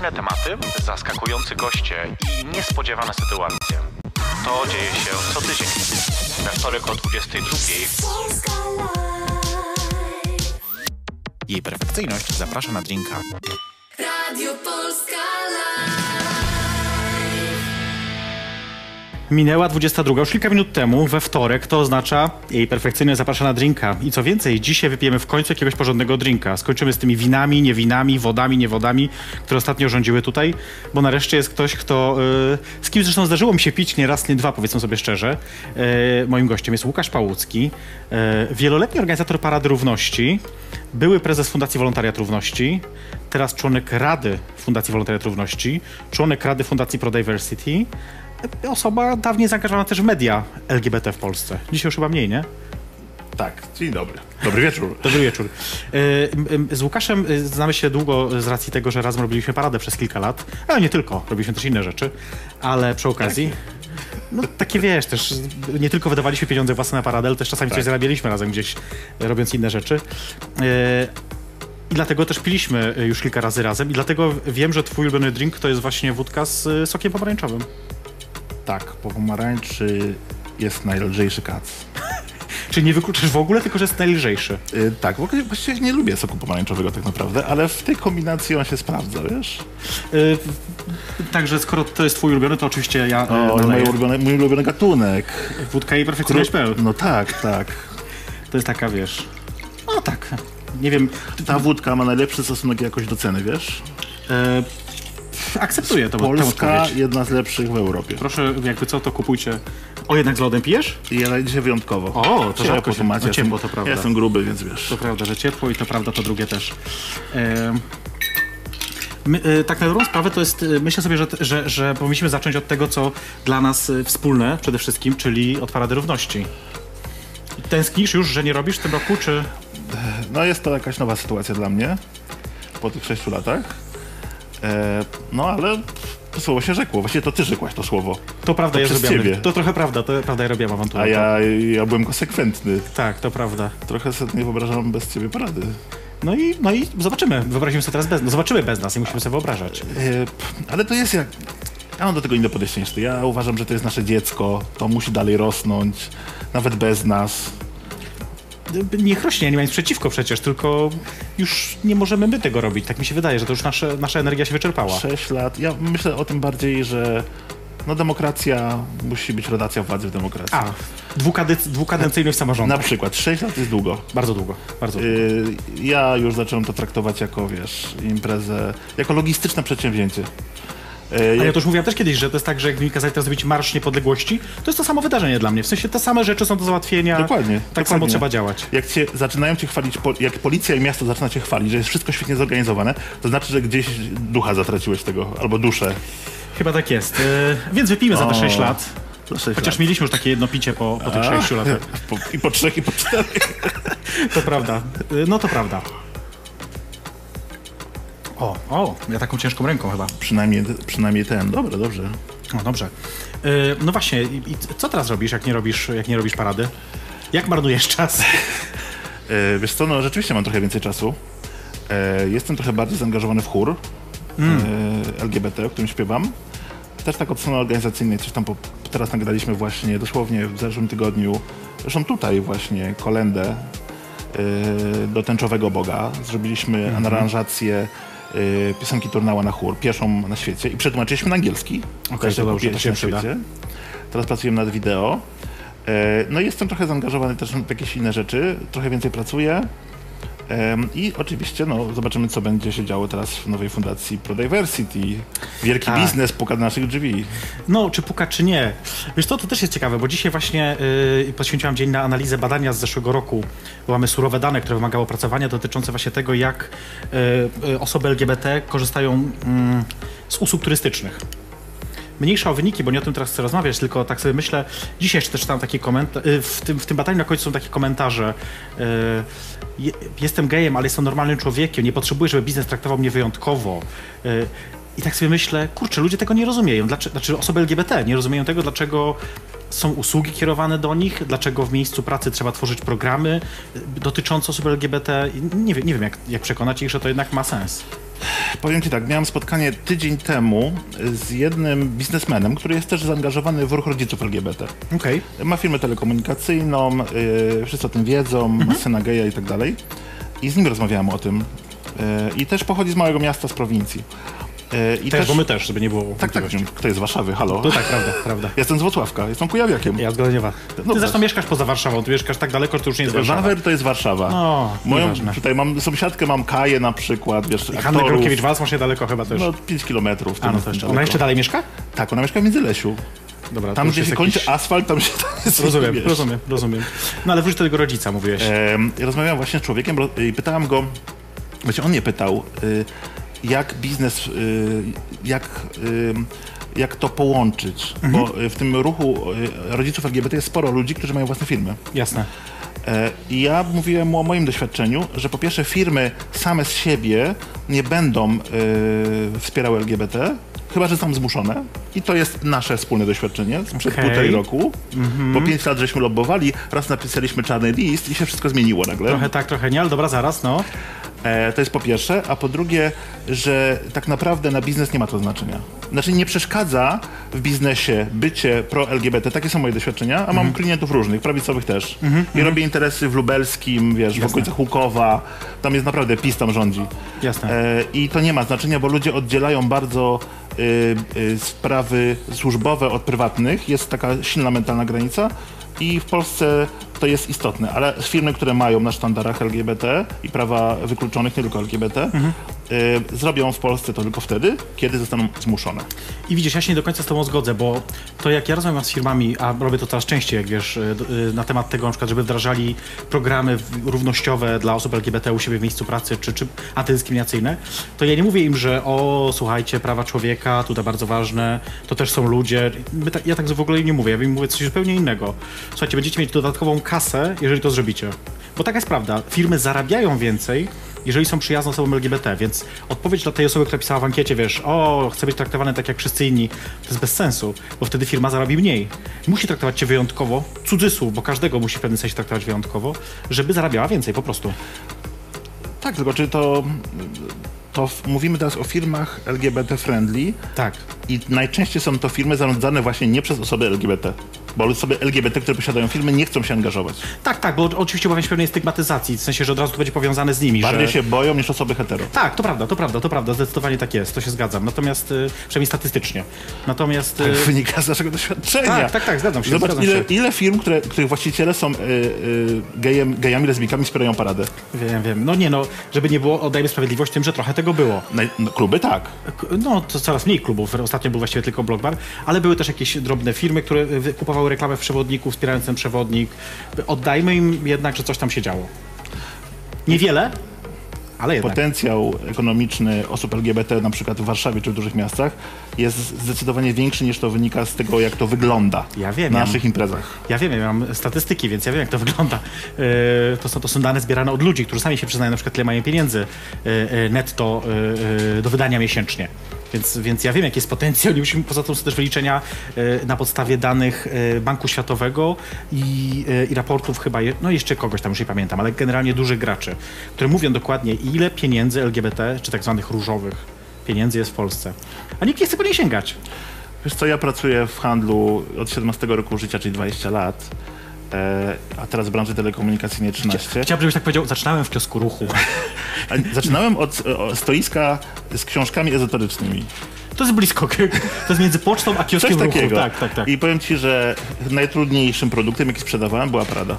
kontrowersyjne tematy, zaskakujący goście i niespodziewane sytuacje. To dzieje się co tydzień. We wtorek o 22. Jej perfekcyjność zaprasza na drinka. Minęła 22, już kilka minut temu, we wtorek, to oznacza jej perfekcyjnie zaprasza na drinka. I co więcej, dzisiaj wypijemy w końcu jakiegoś porządnego drinka. Skończymy z tymi winami, nie winami, wodami, nie wodami, które ostatnio rządziły tutaj, bo nareszcie jest ktoś, kto... Yy, z kim zresztą zdarzyło mi się pić nie raz, nie dwa, powiedzmy sobie szczerze. Yy, moim gościem jest Łukasz Pałucki, yy, wieloletni organizator Parady Równości, były prezes Fundacji Wolontariat Równości, teraz członek Rady Fundacji Wolontariat Równości, członek Rady Fundacji ProDiversity, osoba dawniej zaangażowana też w media LGBT w Polsce. Dzisiaj już chyba mniej, nie? Tak, dzień dobry. Dobry wieczór. Dobry wieczór. Y, Z Łukaszem y, znamy się długo z racji tego, że razem robiliśmy paradę przez kilka lat, ale nie tylko, robiliśmy też inne rzeczy, ale przy okazji... No takie wiesz, też nie tylko wydawaliśmy pieniądze własne na paradę, ale też czasami coś zarabialiśmy razem gdzieś, robiąc inne rzeczy. I dlatego też piliśmy już kilka razy razem i dlatego wiem, że twój ulubiony drink to jest właśnie wódka z sokiem pomarańczowym. Tak, po pomarańczy jest najlżejszy kac. Czyli nie wykluczasz w ogóle, tylko że jest najlżejszy. Yy, tak, bo właściwie nie lubię soku pomarańczowego tak naprawdę, ale w tej kombinacji on się sprawdza, wiesz? Y, Także skoro to jest twój ulubiony, to oczywiście ja O, y, mój ulubiony, mój ulubiony gatunek. wódka i perfekcyjność.pl. No tak, tak. To jest taka, wiesz... No tak, nie wiem, Ta wódka ma najlepszy stosunek jakość do ceny, wiesz? Akceptuję to, Polska jedna z lepszych w Europie. Proszę, jakby co, to kupujcie. O, jednak z lodem pijesz? Ja dzisiaj wyjątkowo. O, to rzadko się- tu macie. no ciepło, to prawda. Ja jestem gruby, więc wiesz. To prawda, że ciepło i to prawda, to drugie też. Em, My, y, tak na dobrą sprawę to jest, y, myślę sobie, że, że, że powinniśmy zacząć od tego, co dla nas y, wspólne przede wszystkim, czyli od Parady Równości. Tęsknisz już, że nie robisz w tym roku, czy... No jest to jakaś nowa sytuacja dla mnie po tych sześciu latach. E, no ale to słowo się rzekło. Właściwie to ty rzekłaś to słowo. To prawda, To ja przez ciebie. To trochę prawda, to prawda, ja robiłem awanturę. A ja, ja byłem konsekwentny. Tak, to prawda. Trochę sobie nie wyobrażam bez ciebie parady. No i, no i zobaczymy. Wyobrazimy sobie teraz bez no zobaczymy bez nas i musimy sobie wyobrażać. E, ale to jest jak... Ja mam do tego inne podejście niż ty. Ja uważam, że to jest nasze dziecko. To musi dalej rosnąć. Nawet bez nas. Niech rośnie, ja nie mam nic przeciwko przecież, tylko już nie możemy my tego robić. Tak mi się wydaje, że to już nasze, nasza energia się wyczerpała. Sześć lat. Ja myślę o tym bardziej, że no demokracja musi być rotacja władzy w demokracji. A, dwukady- dwukadencyjność samorządu. Na przykład 6 lat jest długo. Bardzo długo, bardzo długo. Yy, ja już zacząłem to traktować jako, wiesz, imprezę, jako logistyczne przedsięwzięcie. Yy, Ale ja to już mówiłem też kiedyś, że to jest tak, że jak mi kazali teraz zrobić Marsz Niepodległości, to jest to samo wydarzenie dla mnie. W sensie te same rzeczy są do załatwienia. Dokładnie, Tak dokładnie. samo trzeba działać. Jak cię, zaczynają cię chwalić, jak policja i miasto zaczyna cię chwalić, że jest wszystko świetnie zorganizowane, to znaczy, że gdzieś ducha zatraciłeś tego, albo duszę. Chyba tak jest. E, więc wypijmy za te O, 6 lat. Chociaż lat. mieliśmy już takie jedno picie po, po tych 6 latach. I po trzech, i po czterech. To prawda. E, No to prawda. O, o, ja taką ciężką ręką chyba. Przynajmniej, przynajmniej ten. Dobra, dobrze. No dobrze. E, No właśnie, i, i co teraz robisz, jak nie robisz, jak nie robisz parady? Jak marnujesz czas? E, wiesz co, no rzeczywiście mam trochę więcej czasu. E, jestem trochę bardziej zaangażowany w chór e, LGBT, o którym śpiewam. Też tak od strony organizacyjnej, coś tam po, teraz nagraliśmy właśnie dosłownie w zeszłym tygodniu, zresztą tutaj właśnie kolendę do Tęczowego Boga. Zrobiliśmy aranżację e, piosenki Turnała na chór, pierwszą na świecie i przetłumaczyliśmy na angielski. Okej, Też to dobrze, to się na przyda. świecie. Teraz pracujemy nad wideo. E, No i jestem trochę zaangażowany też w jakieś inne rzeczy, trochę więcej pracuję. I oczywiście no, zobaczymy, co będzie się działo teraz w nowej fundacji ProDiversity. Wielki Tak. biznes puka do naszych drzwi. No, czy puka, czy nie. Wiesz co, to też jest ciekawe, bo dzisiaj właśnie y, poświęciłam dzień na analizę badania z zeszłego roku, bo mamy surowe dane, które wymagały opracowania dotyczące właśnie tego, jak y, y, osoby LGBT korzystają mm, z usług turystycznych. Mniejsza o wyniki, bo nie o tym teraz chcę rozmawiać, tylko tak sobie myślę, dzisiaj jeszcze czytałem takie komentarze, w tym, w tym badaniu na końcu są takie komentarze, y, je, jestem gejem, ale jestem normalnym człowiekiem, nie potrzebuję, żeby biznes traktował mnie wyjątkowo. Y, I tak sobie myślę, kurczę, ludzie tego nie rozumieją. Dlaczego, znaczy osoby LGBT nie rozumieją tego, dlaczego są usługi kierowane do nich, dlaczego w miejscu pracy trzeba tworzyć programy y, dotyczące osób LGBT. Nie wiem, nie wiem jak, jak przekonać ich, że to jednak ma sens. Powiem Ci tak, miałem spotkanie tydzień temu z jednym biznesmenem, który jest też zaangażowany w ruch rodziców LGBT. Okej. Ma firmę telekomunikacyjną, yy, wszyscy o tym wiedzą, Mhm. ma syna geja i tak dalej. I z nim rozmawiałem o tym. Yy, I też pochodzi z małego miasta, z prowincji. Yy, I Też, bo my też, żeby nie było Tak, tak, kto jest z Warszawy, halo? To tak, prawda, prawda. Jestem z Włocławka, jestem kujawiakiem. Ja z Goleniowa. Ty No zresztą mieszkasz poza Warszawą, ty mieszkasz tak daleko, że to już nie jest Warszawa. Wawer to jest Warszawa. No, Moją, nieważne. tutaj mam sąsiadkę, mam Kaję na przykład, wiesz, Hannę aktorów. Gronkiewicz-Walc masz niedaleko chyba też. No 5 kilometrów. A, no to jeszcze. Ona jeszcze dalej mieszka? Tak, ona mieszka w Międzylesiu. Dobra, Tam, gdzie się kończy jakiś- asfalt, tam się... Tam Rozumiem, wiesz. rozumiem, rozumiem. No ale wróć do tego rodzica, mówiłeś. Ja rozmawiałem właśnie z człowiekiem i pytałem go, właśnie on mnie pytał, y, jak biznes, y, jak, y, jak to połączyć, Mhm. bo y, w tym ruchu rodziców LGBT jest sporo ludzi, którzy mają własne firmy. Jasne. E, I ja mówiłem mu o moim doświadczeniu, że po pierwsze firmy same z siebie nie będą wspierały LGBT, chyba że są zmuszone. I to jest nasze wspólne doświadczenie sprzed Okej. półtorej roku. Po pięć lat żeśmy lobbowali, raz napisaliśmy czarny list i się wszystko zmieniło nagle. Trochę tak, trochę nie, ale dobra, zaraz, no. E, to jest po pierwsze, a po drugie, że tak naprawdę na biznes nie ma to znaczenia. Znaczy nie przeszkadza w biznesie bycie pro-LGBT, takie są moje doświadczenia, a Mhm. mam klientów różnych, prawicowych też. I robię interesy w Lubelskim, wiesz, w okolicach Łukowa, tam jest naprawdę PiS tam rządzi. Jasne. E, I to nie ma znaczenia, bo ludzie oddzielają bardzo y, y, sprawy służbowe od prywatnych, jest taka silna mentalna granica i w Polsce to jest istotne, ale firmy, które mają na sztandarach LGBT i prawa wykluczonych, nie tylko LGBT, y, zrobią w Polsce to tylko wtedy, kiedy zostaną zmuszone. I widzisz, ja się nie do końca z tobą zgodzę, bo to jak ja rozmawiam z firmami, a robię to coraz częściej, jak wiesz, y, y, na temat tego na przykład, żeby wdrażali programy równościowe dla osób LGBT u siebie w miejscu pracy, czy, czy antydyskryminacyjne, to ja nie mówię im, że o, słuchajcie, prawa człowieka, tutaj bardzo ważne, to też są ludzie. Tak- Ja tak w ogóle nie mówię, ja im mówię coś zupełnie innego. Słuchajcie, będziecie mieć dodatkową kasę, jeżeli to zrobicie. Bo taka jest prawda, firmy zarabiają więcej, jeżeli są przyjazne osobom LGBT, więc odpowiedź dla tej osoby, która pisała w ankiecie, wiesz, o, chcę być traktowany tak jak wszyscy inni, to jest bez sensu, bo wtedy firma zarobi mniej. Musi traktować cię wyjątkowo, cudzysłów, bo każdego musi w pewnym sensie traktować wyjątkowo, żeby zarabiała więcej po prostu. Tak, tylko czy to, to mówimy teraz o firmach LGBT friendly Tak. i najczęściej są to firmy zarządzane właśnie nie przez osoby LGBT, bo osoby LGBT, które posiadają firmy, nie chcą się angażować. Tak, tak, bo oczywiście obawiam się pewnej stygmatyzacji, w sensie, że od razu to będzie powiązane z nimi, Bardziej że... się boją niż osoby hetero. Tak, to prawda, to prawda, to prawda, zdecydowanie tak jest, to się zgadzam. Natomiast, y, przynajmniej statystycznie. Natomiast... Tak wynika z naszego doświadczenia. Tak, tak, tak, zgadzam się, Zobacz, zgadzam ile, się. ile firm, które, których właściciele są y, y, gejem, gejami, lesbijkami, wspierają paradę. Wiem, wiem. No nie no, żeby nie było, oddajmy sprawiedliwość tym, że trochę tego było. Naj, no, kluby tak. No, to coraz mniej klubów. Ostatnio był właściwie tylko Blockbar, ale były też jakieś drobne firmy, które y, kupowały reklamę w przewodniku, wspierając ten przewodnik. Oddajmy im jednak, że coś tam się działo. Niewiele, ale jednak. Potencjał ekonomiczny osób LGBT na przykład w Warszawie czy w dużych miastach jest zdecydowanie większy niż to wynika z tego, jak to wygląda Ja wiem, na ja- naszych imprezach. Ja wiem, ja mam statystyki, więc ja wiem, jak to wygląda. Yy, to, są, to są dane zbierane od ludzi, którzy sami się przyznają, na przykład, ile mają pieniędzy yy, yy, netto yy, do wydania miesięcznie. Więc, więc ja wiem, jaki jest potencjał. Nie musimy, poza tym też wyliczenia yy, na podstawie danych yy, Banku Światowego i, yy, i raportów chyba, no jeszcze kogoś tam już nie pamiętam, ale generalnie dużych graczy, które mówią dokładnie, ile pieniędzy LGBT, czy tak zwanych różowych pieniędzy jest w Polsce. A nikt nie chce po nie sięgać. Wiesz co, ja pracuję w handlu od 17 roku życia, czyli 20 lat, e, a teraz w branży telekomunikacyjnej 13. Chciałbym, żebyś tak powiedział, zaczynałem w kiosku ruchu. Zaczynałem od e, stoiska z książkami ezoterycznymi. To jest blisko. To jest między pocztą a Coś kioskiem ruchu. takiego. Tak, tak, tak. I powiem ci, że najtrudniejszym produktem, jaki sprzedawałem, była Prada.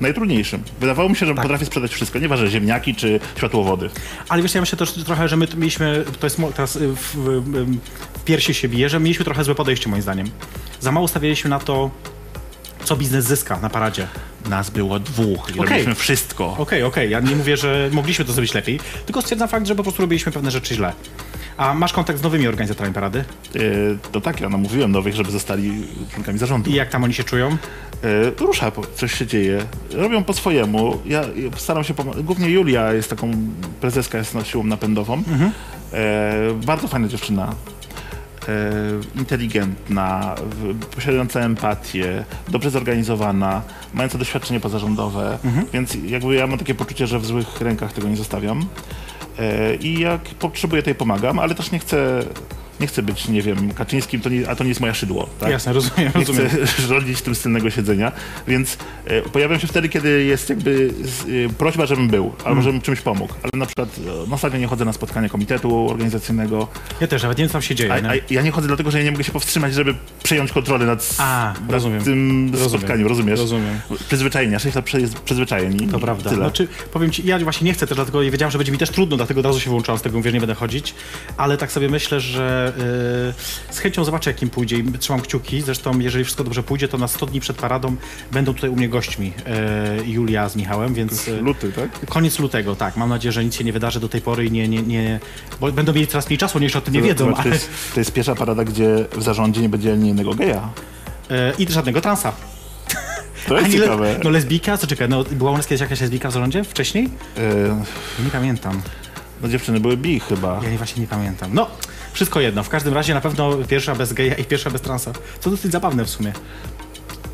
Najtrudniejszym. Wydawało mi się, że Tak. potrafię sprzedać wszystko, nieważne ziemniaki czy światłowody. Ale wiesz, ja myślę też trochę, że my mieliśmy, to jest teraz y, w, w, w piersi się bije, że mieliśmy trochę złe podejście moim zdaniem. Za mało stawialiśmy na to, co biznes zyska na paradzie. Nas było dwóch i Okej. robiliśmy wszystko. Okej, okej, ja nie mówię, że mogliśmy to zrobić lepiej, tylko stwierdzam fakt, że po prostu robiliśmy pewne rzeczy źle. A masz kontakt z nowymi organizatorami parady? To tak, ja namówiłem nowych, żeby zostali członkami zarządu. I jak tam oni się czują? E, rusza, coś się dzieje. Robią po swojemu. Ja, staram się pomagać. Głównie Julia jest taką, prezeska jest siłą napędową. E, bardzo fajna dziewczyna. E, inteligentna, posiadająca empatię, dobrze zorganizowana, mająca doświadczenie pozarządowe, więc jakby ja mam takie poczucie, że w złych rękach tego nie zostawiam. E, I jak potrzebuję, to jej pomagam, ale też nie chcę, nie chcę być, nie wiem, Kaczyńskim, to nie, a to nie jest moje szydło. Tak? Jasne, rozumiem, Nie rozumiem. chcę rządzić tym tylnego siedzenia, więc e, pojawiam się wtedy, kiedy jest jakby e, prośba, żebym był, Mm. albo żebym czymś pomógł. Ale na przykład e, no, ostatnio nie chodzę na spotkanie komitetu organizacyjnego, Ja też, nawet nie wiem, co tam się dzieje. a, a ja nie chodzę dlatego, że ja nie mogę się powstrzymać, żeby przejąć kontrolę nad, A, nad rozumiem. tym Rozumiem. spotkaniem, rozumiesz? Rozumiem. Przyzwyczajenie, 6 lat przyzwyczajeni. To prawda. Tyle. Znaczy, powiem ci, ja właśnie nie chcę też, dlatego wiedziałem, że będzie mi też trudno, dlatego od razu się wyłączałem z tego, mówię, że nie będę chodzić, ale tak sobie myślę, że yy, z chęcią zobaczę, jakim pójdzie i trzymam kciuki. Zresztą, jeżeli wszystko dobrze pójdzie, to na 100 dni przed paradą będą tutaj u mnie gośćmi yy, Julia z Michałem, więc... yy, Luty, tak? Koniec lutego, tak. Mam nadzieję, że nic się nie wydarzy do tej pory i nie, nie, nie... Bo będą mieli coraz mniej czasu, oni jeszcze o tym nie wiedzą, Zobacz, to, ale... jest, to jest pierwsza parada, gdzie w zarządzie nie będzie ani jednego geja. Yy, I żadnego transa. To jest Ani le- ciekawe. No lesbijka, co czekaj, no była u nas kiedyś jakaś lesbijka w zarządzie wcześniej? E, Nie pamiętam. no dziewczyny były bi chyba. Ja nie, właśnie nie pamiętam. No, wszystko jedno. W każdym razie na pewno pierwsza bez geja i pierwsza bez transa. Co dosyć zabawne w sumie.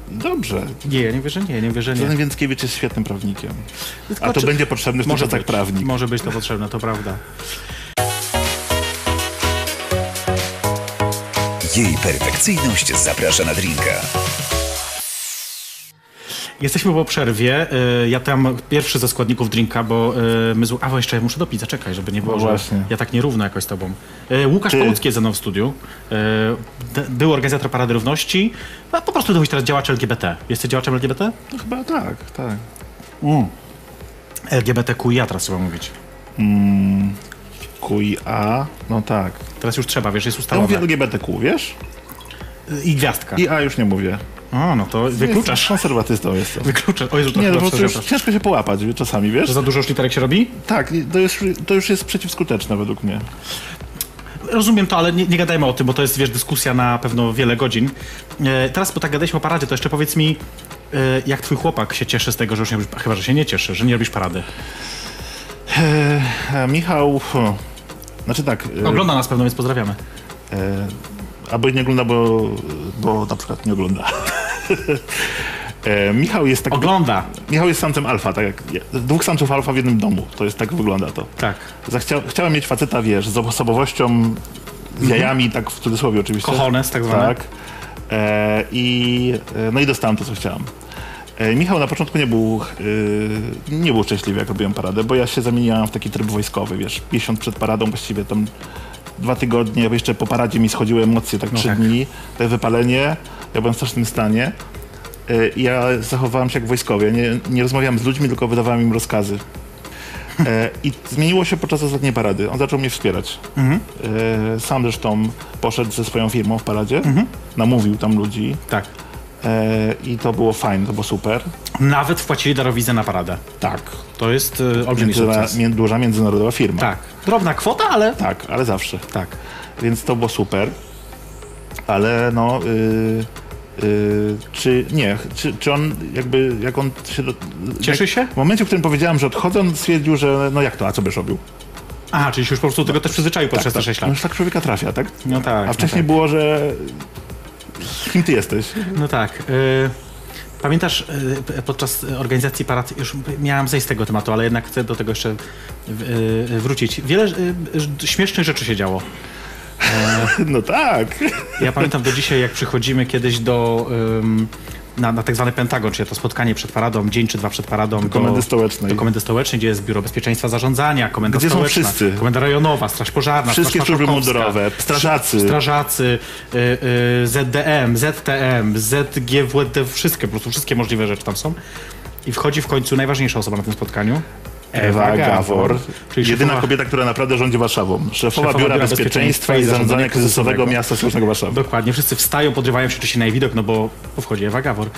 Dobrze. Nie, ja nie wierzę, nie, nie wierzę, nie. Zatem Więckiewicz jest świetnym prawnikiem. Tylko A to czy- będzie potrzebny w Może czasach być, prawnik. może być to potrzebne, to prawda. Jej perfekcyjność zaprasza na drinka. Jesteśmy po przerwie. Y, Ja tam pierwszy ze składników drinka, bo y, my... Z... A, bo jeszcze ja muszę dopić, zaczekaj, żeby nie było, No że właśnie. ja tak nierówno jakoś z tobą. Y, Łukasz Ty. Pałucki jest ze mną w studiu. Był organizator Parady Równości. A po prostu to teraz działacz LGBT. Jesteś działaczem LGBT? No chyba tak, tak. LGBTQIA teraz trzeba mówić. QIA, no tak. Teraz już trzeba, wiesz, jest Ja ustalowe. mówię LGBTQ, wiesz? I gwiazdka. IA już nie mówię. O, no to wykluczasz. Jestem konserwatystą jestem. Wykluczasz. O Jezu, to Nie, no prostu już przepraszam. ciężko się połapać czasami, wiesz? Że za dużo już literek się robi? Tak, to już, to już jest przeciwskuteczne według mnie. Rozumiem to, ale nie, nie gadajmy o tym, bo to jest, wiesz, dyskusja na pewno wiele godzin. E, teraz, bo tak gadaliśmy o paradzie, to jeszcze powiedz mi, e, jak twój chłopak się cieszy z tego, że już nie robisz, chyba, że się nie cieszy, że nie robisz parady. E, Michał, hmm, znaczy tak, e, Ogląda nas pewno, więc pozdrawiamy. e, albo nie ogląda, bo, bo na przykład nie ogląda. e, Michał jest tak, Ogląda. Michał jest samcem alfa, tak jak ja, dwóch samców alfa w jednym domu, to jest tak wygląda to. Tak. Zachcia, chciałem mieć faceta, wiesz, z osobowością, z jajami, tak w cudzysłowie oczywiście. Cojones, tak zwane. Tak. E, I e, no i dostałem to, co chciałem. E, Michał na początku nie był, e, nie był szczęśliwy, jak robiłem paradę, bo ja się zamieniałem w taki tryb wojskowy, wiesz, miesiąc przed paradą właściwie tam dwa tygodnie, jeszcze po paradzie mi schodziły emocje, tak trzy tak. dni, to wypalenie, ja byłem w strasznym stanie. E, ja zachowałem się jak wojskowie, nie, nie rozmawiałem z ludźmi, tylko wydawałem im rozkazy. E, I zmieniło się podczas ostatniej parady. On zaczął mnie wspierać. E, sam zresztą poszedł ze swoją firmą w paradzie, namówił tam ludzi Tak. i to było fajne, to było super. Nawet wpłacili darowizę na paradę. Tak. To jest olbrzymi sukces. duża międzynarodowa firma. Tak. Drobna kwota, ale... Tak, ale zawsze. Tak. Więc to było super. Ale no... Y, y, czy nie, czy, czy on jakby, jak on się... Do, Cieszy jak, się? W momencie, w którym powiedziałem, że odchodzę, on stwierdził, że no jak to, a co byś robił? Aha, czyli się już po prostu tego też przyzwyczaił podczas te 6 No lat. już tak człowieka trafia, tak? No tak. A wcześniej no było, że... Kim ty jesteś? tak. No tak. y, Pamiętasz, y, podczas organizacji parad, już miałam zejść z tego tematu, ale jednak chcę do tego jeszcze wrócić. Wiele śmiesznych rzeczy się działo. No tak. Ja pamiętam do dzisiaj, jak przychodzimy kiedyś do... ym, na, na tak zwany Pentagon, czyli to spotkanie przed paradą, dzień czy dwa przed paradą. Do Komendy Stołecznej. Do Komendy Stołecznej, gdzie jest Biuro Bezpieczeństwa Zarządzania, Komenda Gdzie są Stołeczna, wszyscy? Komenda Rejonowa, Straż Pożarna, Wszystkie Straż służby mundurowe, strażacy. Strażacy, y, y, ZDM, ZTM, ZGWD, wszystkie, po prostu wszystkie możliwe rzeczy tam są. I wchodzi w końcu najważniejsza osoba na tym spotkaniu. Ewa Gawor, jedyna kobieta, która naprawdę rządzi Warszawą. Szefowa, Szefowa Biura, Biura Bezpieczeństwa i Zarządzania Kryzysowego Miasta Stołecznego Warszawy. Dokładnie, wszyscy wstają, podrywają się oczywiście na jej widok, no bo bo wchodzi Ewa Gawor.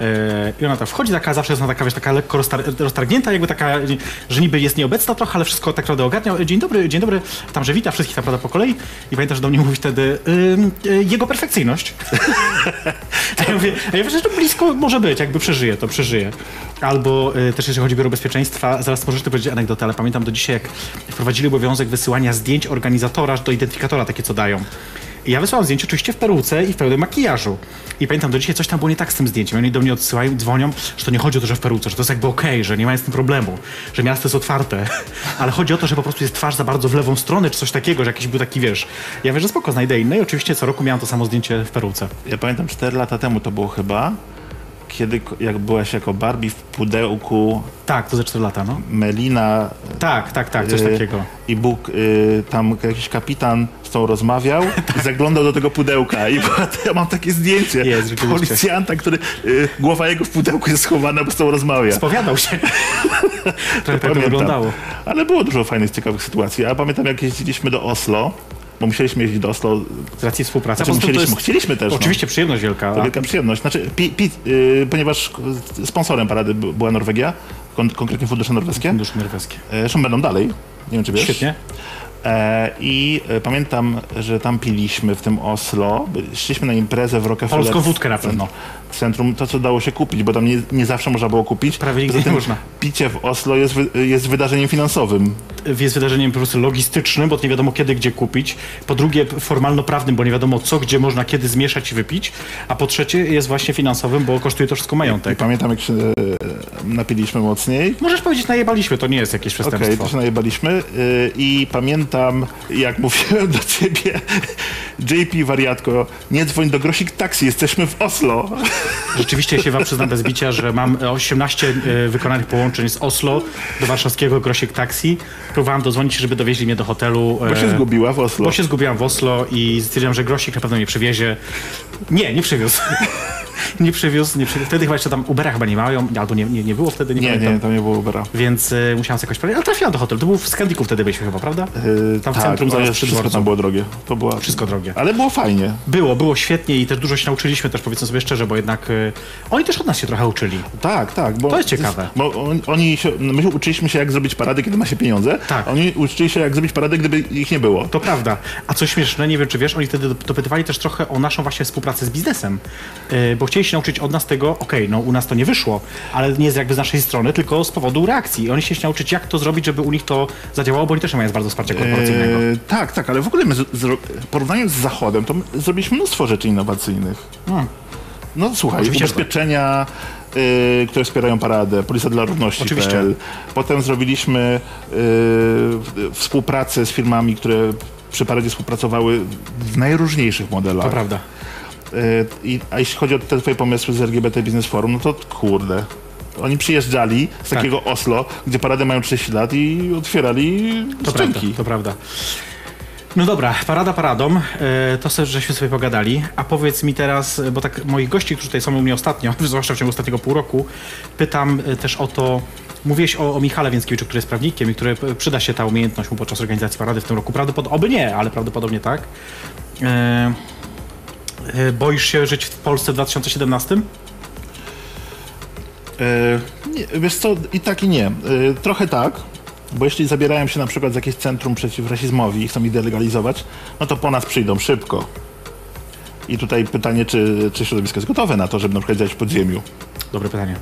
E, I ona tam wchodzi, taka zawsze jest ona taka, wiesz, taka lekko roztar roztargnięta, jakby taka, że niby jest nieobecna trochę, ale wszystko tak naprawdę ogarnia. Dzień dobry, dzień dobry, tam, że wita wszystkich naprawdę po kolei. I pamiętam, że do mnie mówi wtedy ym, y, jego perfekcyjność. a ja mówię, a ja że to blisko może być, jakby przeżyje, to przeżyje. Albo y, też jeżeli chodzi o Biuro Bezpieczeństwa, zaraz możesz ty powiedzieć anegdotę, ale pamiętam do dzisiaj, jak wprowadzili obowiązek wysyłania zdjęć organizatora do identyfikatora, takie co dają. Ja wysłałem zdjęcie oczywiście w peruce i w pełnym makijażu. I pamiętam, do dzisiaj coś tam było nie tak z tym zdjęciem. Oni do mnie odsyłają, dzwonią, że to nie chodzi o to, że w peruce, że to jest jakby okej, że nie ma z tym problemu, że miasto jest otwarte. Ale chodzi o to, że po prostu jest twarz za bardzo w lewą stronę, czy coś takiego, że jakiś był taki, wiesz. Ja wiem, że spoko, znajdę inne i oczywiście co roku miałem to samo zdjęcie w peruce. Ja pamiętam 4 lata temu to było chyba, kiedy jak byłaś jako Barbie w pudełku Tak, to ze 4 lata, no. Melina Tak, tak, tak, coś y, takiego. i Bóg, y, tam jakiś kapitan z tą rozmawiał i zaglądał do tego pudełka i była- ja mam takie zdjęcie Jest, policjanta, który y, głowa jego w pudełku jest schowana, bo z tą rozmawia. Spowiadał się. Trochę tak to wyglądało. Ale było dużo fajnych, ciekawych sytuacji. A pamiętam jak jeździliśmy do Oslo, bo musieliśmy jeździć do Oslo. Z racji współpracy. Znaczy, musieliśmy, jest- chcieliśmy też. Oczywiście przyjemność wielka. No. To a- wielka przyjemność. Znaczy, pi, pi, y, ponieważ sponsorem parady by- była Norwegia, kon, konkretnie fundusze norweskie. Fundusze norweskie. E, Zresztą będą dalej. Nie wiem, czy wiesz. Świetnie. E, I e, pamiętam, że tam piliśmy w tym Oslo. Szliśmy na imprezę w Rockefeller. Polską wódkę na pewno. Centrum, to co dało się kupić, bo tam nie, nie zawsze można było kupić. Prawie nigdy nie można. Picie w Oslo jest, jest wydarzeniem finansowym. jest wydarzeniem po prostu logistycznym, bo nie wiadomo kiedy, gdzie kupić. Po drugie formalno-prawnym, bo nie wiadomo co, gdzie można kiedy zmieszać i wypić. A po trzecie jest właśnie finansowym, bo kosztuje to wszystko I majątek. pamiętam, jak się e, napiliśmy mocniej. Możesz powiedzieć, najebaliśmy, to nie jest jakieś Okej, przestępstwo. to się najebaliśmy i pamiętam, jak mówiłem do ciebie, JP wariatko, nie dzwoń do Grosik Taxi, jesteśmy w Oslo. Rzeczywiście się wam przyznam bez bicia, że mam 18 e, wykonanych połączeń z Oslo do warszawskiego Grosiek Taxi. Próbowałem dodzwonić, żeby dowieźli mnie do hotelu. Bo się e, zgubiła w Oslo. Bo się zgubiłam w Oslo i stwierdziłam, że Grosik na pewno mnie przywiezie. Nie, nie przywiózł. Nie przywiózł, nie przywiózł. Wtedy chyba jeszcze tam Ubera chyba nie mają, albo nie, nie, nie było wtedy, nie, Nie, pamiętam. nie, tam nie było Ubera. Więc y, musiałam sobie jakoś powiedzieć, ale trafiłam do hotelu. To był w Skandiku wtedy byliśmy chyba, prawda? Yy, Tam w tak, centrum przy wszystko tam było drogie. To była... Wszystko drogie. Ale było fajnie. Było, było świetnie i też dużo się nauczyliśmy też, powiedzmy sobie szczerze, bo jednak y, oni też od nas się trochę uczyli. Tak, tak. Bo To jest ciekawe. Bo on, oni się, my uczyliśmy się, jak zrobić paradę, kiedy ma się pieniądze. Tak. Oni uczyli się, jak zrobić paradę, gdyby ich nie było. To prawda. A co śmieszne, nie wiem czy wiesz, oni wtedy dop- dopytywali też trochę o naszą właśnie współpracę z biznesem, yy, bo chcieli się nauczyć od nas tego, okej, no u nas to nie wyszło, ale nie jest jakby z naszej strony, tylko z powodu reakcji. I oni chcieli się nauczyć, jak to zrobić, żeby u nich to zadziałało, bo oni też nie mają bardzo wsparcia korporacyjnego. E, tak, tak, ale w ogóle my porównując z Zachodem, to my zrobiliśmy mnóstwo rzeczy innowacyjnych. No słuchaj, Hmm. Oczywiście, tak. ubezpieczenia, y, które wspierają paradę, Policja dla Równości. Oczywiście. PL. Potem zrobiliśmy y, współpracę z firmami, które przy paradzie współpracowały w najróżniejszych modelach. To prawda. Y, I, a jeśli chodzi o te twoje pomysły z LGBT Business Forum, no to kurde. Oni przyjeżdżali z Tak. takiego Oslo, gdzie parady mają 30 lat i otwierali To prawda, szczęki. to prawda. No dobra, parada paradą, e, to sobie, żeśmy sobie pogadali, a powiedz mi teraz, bo tak moich gości, którzy tutaj są u mnie ostatnio, zwłaszcza w ciągu ostatniego pół roku, pytam e, też o to, mówiłeś o, o Michale Więckiewiczu, który jest prawnikiem i który przyda się ta umiejętność mu podczas organizacji parady w tym roku, prawdopodobnie, oby nie, ale prawdopodobnie tak. E, boisz się żyć w Polsce w 2017? E, nie, wiesz co, i tak i nie. E, trochę tak, bo jeśli zabierają się na przykład z jakieś centrum przeciw rasizmowi i chcą ich delegalizować, no to po nas przyjdą szybko. I tutaj pytanie, czy, czy środowisko jest gotowe na to, żeby na przykład działać w podziemiu. Dobre pytanie.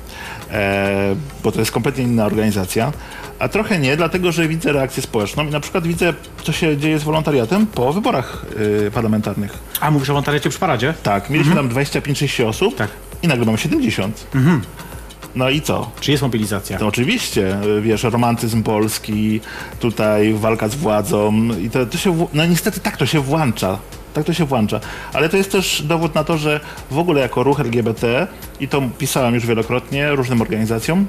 E, bo to jest kompletnie inna organizacja. A trochę nie, dlatego że widzę reakcję społeczną i na przykład widzę, co się dzieje z wolontariatem po wyborach e, parlamentarnych. A mówisz o wolontariacie przy paradzie? Tak, mieliśmy tam 25-30 osób Tak. i nagle mamy 70. No i co? Czy jest mobilizacja? To oczywiście, y, wiesz, romantyzm polski, tutaj walka z władzą i to, to się, no niestety tak to się włącza. Tak to się włącza. Ale to jest też dowód na to, że w ogóle jako ruch LGBT, i to pisałem już wielokrotnie różnym organizacjom,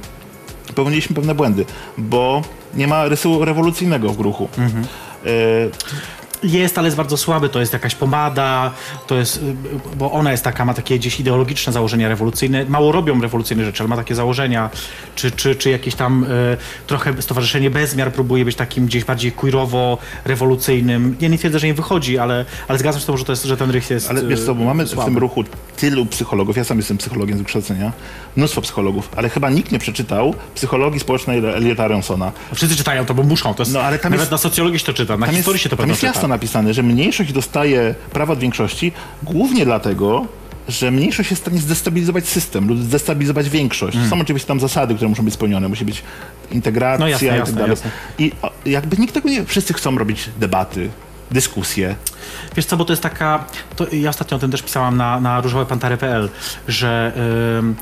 popełniliśmy pewne błędy, bo nie ma rysu rewolucyjnego w ruchu. Y, Jest, ale jest bardzo słaby. To jest jakaś pomada, to jest, bo ona jest taka, ma takie gdzieś ideologiczne założenia rewolucyjne. Mało robią rewolucyjne rzeczy, ale ma takie założenia. Czy, czy, czy jakieś tam y, trochę Stowarzyszenie Bezmiar próbuje być takim gdzieś bardziej queerowo-rewolucyjnym. Ja nie twierdzę, że im wychodzi, ale, ale zgadzam się z tobą, że, to jest, że ten rys jest Ale wiesz co, bo mamy w słaby. tym ruchu tylu psychologów, ja sam jestem psychologiem z wykształcenia, mnóstwo psychologów, ale chyba nikt nie przeczytał psychologii społecznej Eliota Aronsona. Wszyscy czytają to, bo muszą. To jest, No, ale tam nawet jest- na socjologii się to czyta, na historii jest, się to pewno jest jasno czyta. Napisane, że mniejszość dostaje prawa od większości głównie dlatego, że mniejszość jest w stanie zdestabilizować system lub zdestabilizować większość. Są oczywiście tam zasady, które muszą być spełnione. Musi być integracja Mm. No jasne, i tak dalej. jasne. I o, jakby nikt tego nie... Wszyscy chcą robić debaty. dyskusję. Wiesz co, bo to jest taka, to ja ostatnio o tym też pisałam na, na różowepantary.pl, że ym,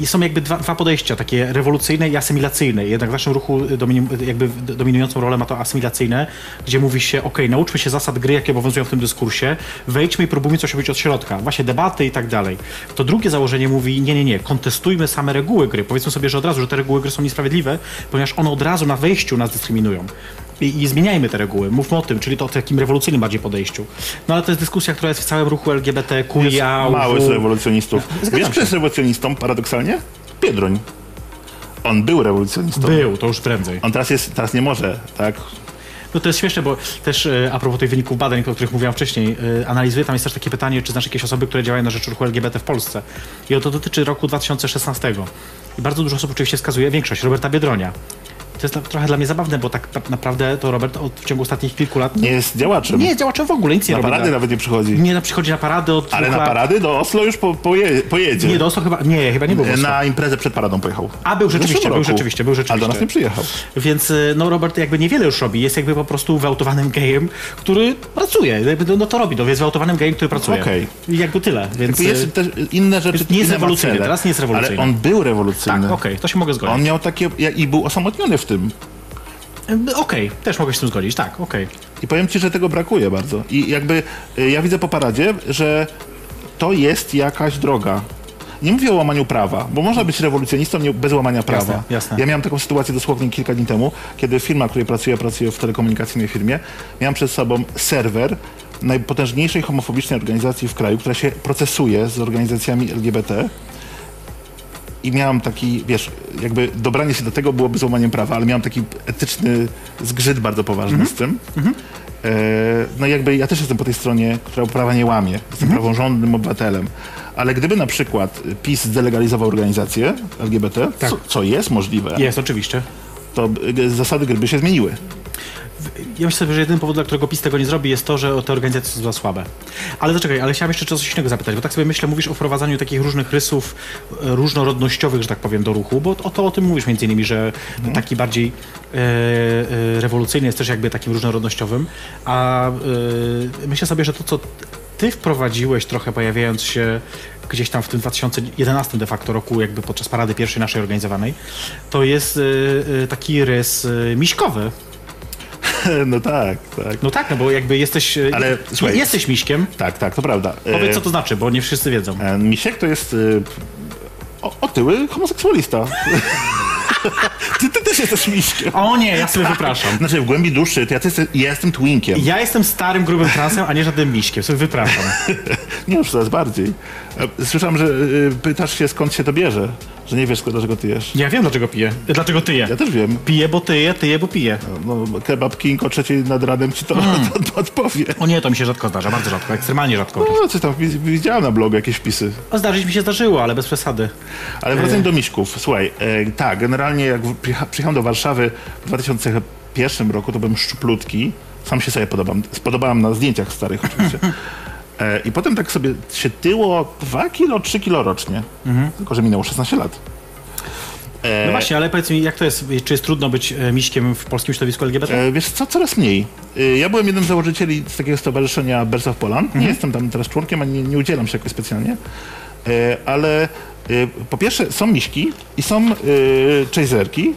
i są jakby dwa, dwa podejścia, takie rewolucyjne i asymilacyjne. Jednak w naszym ruchu dominu, jakby dominującą rolę ma to asymilacyjne, gdzie mówi się, ok, nauczmy się zasad gry, jakie obowiązują w tym dyskursie, wejdźmy i próbujmy coś robić od środka, właśnie debaty i tak dalej. To drugie założenie mówi, nie, nie, nie, kontestujmy same reguły gry. Powiedzmy sobie, że od razu, że te reguły gry są niesprawiedliwe, ponieważ one od razu na wejściu nas dyskryminują. I, I zmieniajmy te reguły, mówmy o tym, czyli to o takim rewolucyjnym bardziej podejściu. No ale to jest dyskusja, która jest w całym ruchu LGBTQIA. Mały z rewolucjonistów. Zgadzam Wiesz, kto jest rewolucjonistą, paradoksalnie? Biedroń. On był rewolucjonistą. Był, to już prędzej. On teraz, jest, teraz nie może, tak? No to jest śmieszne, bo też e, a propos tych wyników badań, o których mówiłam wcześniej, e, analizuję, tam jest też takie pytanie, czy znasz jakieś osoby, które działają na rzecz ruchu LGBT w Polsce. I to dotyczy roku 2016. I bardzo dużo osób oczywiście wskazuje, większość, Roberta Biedronia. To jest na- trochę dla mnie zabawne, bo tak naprawdę to Robert od, w ciągu ostatnich kilku lat Nie jest działaczem. nie jest działaczem w ogóle, nic nie na robi. parady dla- nawet nie przychodzi. Nie na, przychodzi na parady od Ale na lat. parady do Oslo już po, poje, pojedzie. Nie, do Oslo chyba, nie, chyba nie był. Na imprezę przed paradą pojechał. A, był rzeczywiście, był rzeczywiście, był rzeczywiście. A do nas nie przyjechał. Więc y, no Robert jakby niewiele już robi, jest jakby po prostu wyautowanym gejem, który pracuje, jakby, no, no to robi, no, jest wyautowanym gejem, który pracuje. Okej. I jakby tyle, więc... Tylko y, jest też inne rzeczy. nie jest rewolucyjny, teraz nie jest rewolucyjny. Ale on był rewolucyjny. tak, okej, to się mogę zgodzić. On miał takie... I był osamotniony w tym. Y, Okej, też mogę się z tym zgodzić, tak, okej. I powiem ci, że tego brakuje bardzo. I jakby y, ja widzę po paradzie, że to jest jakaś droga. Nie mówię o łamaniu prawa, bo można być rewolucjonistą bez łamania prawa. Jasne, jasne. Ja miałem taką sytuację dosłownie kilka dni temu, kiedy firma, w której pracuję, pracuję w telekomunikacyjnej firmie, miałem przed sobą serwer najpotężniejszej homofobicznej organizacji w kraju, która się procesuje z organizacjami LGBT. I miałem taki, wiesz, jakby dobranie się do tego byłoby złamaniem prawa, ale miałem taki etyczny zgrzyt bardzo poważny z tym. E, no i jakby ja też jestem po tej stronie, która prawa nie łamie. Jestem praworządnym obywatelem. Ale gdyby na przykład PiS zdelegalizował organizację LGBT, Tak. co, co jest możliwe, Jest, oczywiście. to y, zasady gry by się zmieniły. Ja myślę sobie, że jedyny powód, dla którego PiS tego nie zrobi, jest to, że te organizacje są za słabe. Ale zaczekaj, ale chciałem jeszcze coś innego zapytać, bo tak sobie myślę, mówisz o wprowadzaniu takich różnych rysów e, różnorodnościowych, że tak powiem, do ruchu, bo o to o tym mówisz między innymi, że taki bardziej e, e, rewolucyjny jest też jakby takim różnorodnościowym, a e, myślę sobie, że to, co ty wprowadziłeś trochę pojawiając się gdzieś tam w tym 2011 de facto roku, jakby podczas parady pierwszej naszej organizowanej, to jest e, e, taki rys miśkowy. no tak, tak. No tak, no bo jakby jesteś. e, Ale, słuchaj, jesteś miśkiem. Tak, tak, to prawda. Powiedz, E, co to znaczy, bo nie wszyscy wiedzą. e, Misiek to jest o, otyły homoseksualista. ty, ty też jesteś miśkiem. O nie, ja sobie wypraszam. Znaczy w głębi duszy, to ja, też, ja jestem twinkiem. Ja jestem starym, grubym transem, a nie żadnym miśkiem. Sobie wypraszam. Nie już coraz bardziej. Słyszałem, że pytasz się skąd się to bierze. Że nie wiesz dlaczego ty jesz. Ja wiem, dlaczego piję. Dlaczego tyję. Ja też wiem. Piję, bo tyję, tyję, bo piję. No, kebab King o trzeciej nad ranem ci to, to odpowie. O nie, to mi się rzadko zdarza, bardzo rzadko, ekstremalnie rzadko. No, coś tam wi- widziałem na blogu jakieś wpisy. A zdarzyć mi się zdarzyło, ale bez przesady. Ale wracając do Miśków, słuchaj, e, tak, generalnie jak przyjechałem do Warszawy w 2001 roku, to byłem szczuplutki. Sam się sobie podobam. Spodobałem na zdjęciach starych oczywiście. E, I potem tak sobie się tyło 2 kilo, 3 kilo rocznie. Tylko, że minęło 16 lat. E, No właśnie, ale powiedz mi, jak to jest? Czy jest trudno być e, miśkiem w polskim środowisku LGBT? Wiesz co, coraz mniej. Ja byłem jednym z założycieli z takiego stowarzyszenia Birds of Poland. Nie jestem tam teraz członkiem, ani nie, nie udzielam się jakoś specjalnie. Ale po pierwsze są miśki i są chaserki,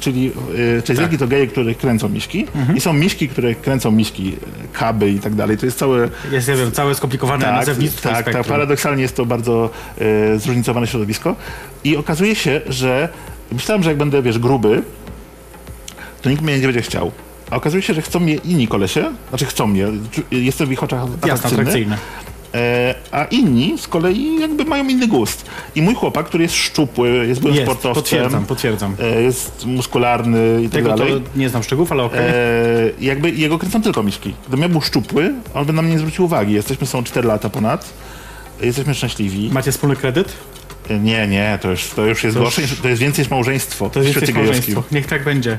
czyli e, chaserki to geje, które kręcą miśki i są miśki, które kręcą miśki, e, kaby i tak dalej. To jest całe Jest, ja wiem, całe skomplikowane tak, nazewnictwo tak, tak, paradoksalnie jest to bardzo e, zróżnicowane środowisko. I okazuje się, że myślałem, że jak będę, wiesz, gruby, to nikt mnie nie będzie chciał. A okazuje się, że chcą mnie inni kolesie, znaczy chcą mnie, jestem w ich oczach Jasne, atrakcyjny, atrakcyjne. e, a inni z kolei jakby mają inny gust. I mój chłopak, który jest szczupły, jest byłym Jest, sportowcem, potwierdzam, potwierdzam. e, jest muskularny i tak Tego to dalej. nie znam szczegółów, ale okej. E, jakby jego kręcą tylko miśki. Gdybym ja był szczupły, on by na mnie nie zwrócił uwagi. Jesteśmy są 4 lata ponad. Jesteśmy szczęśliwi. Macie wspólny kredyt? E, Nie, nie, to już, to już jest To gorsze, niż- to jest więcej niż małżeństwo. To jest więcej gejowskim. małżeństwo. Niech tak będzie.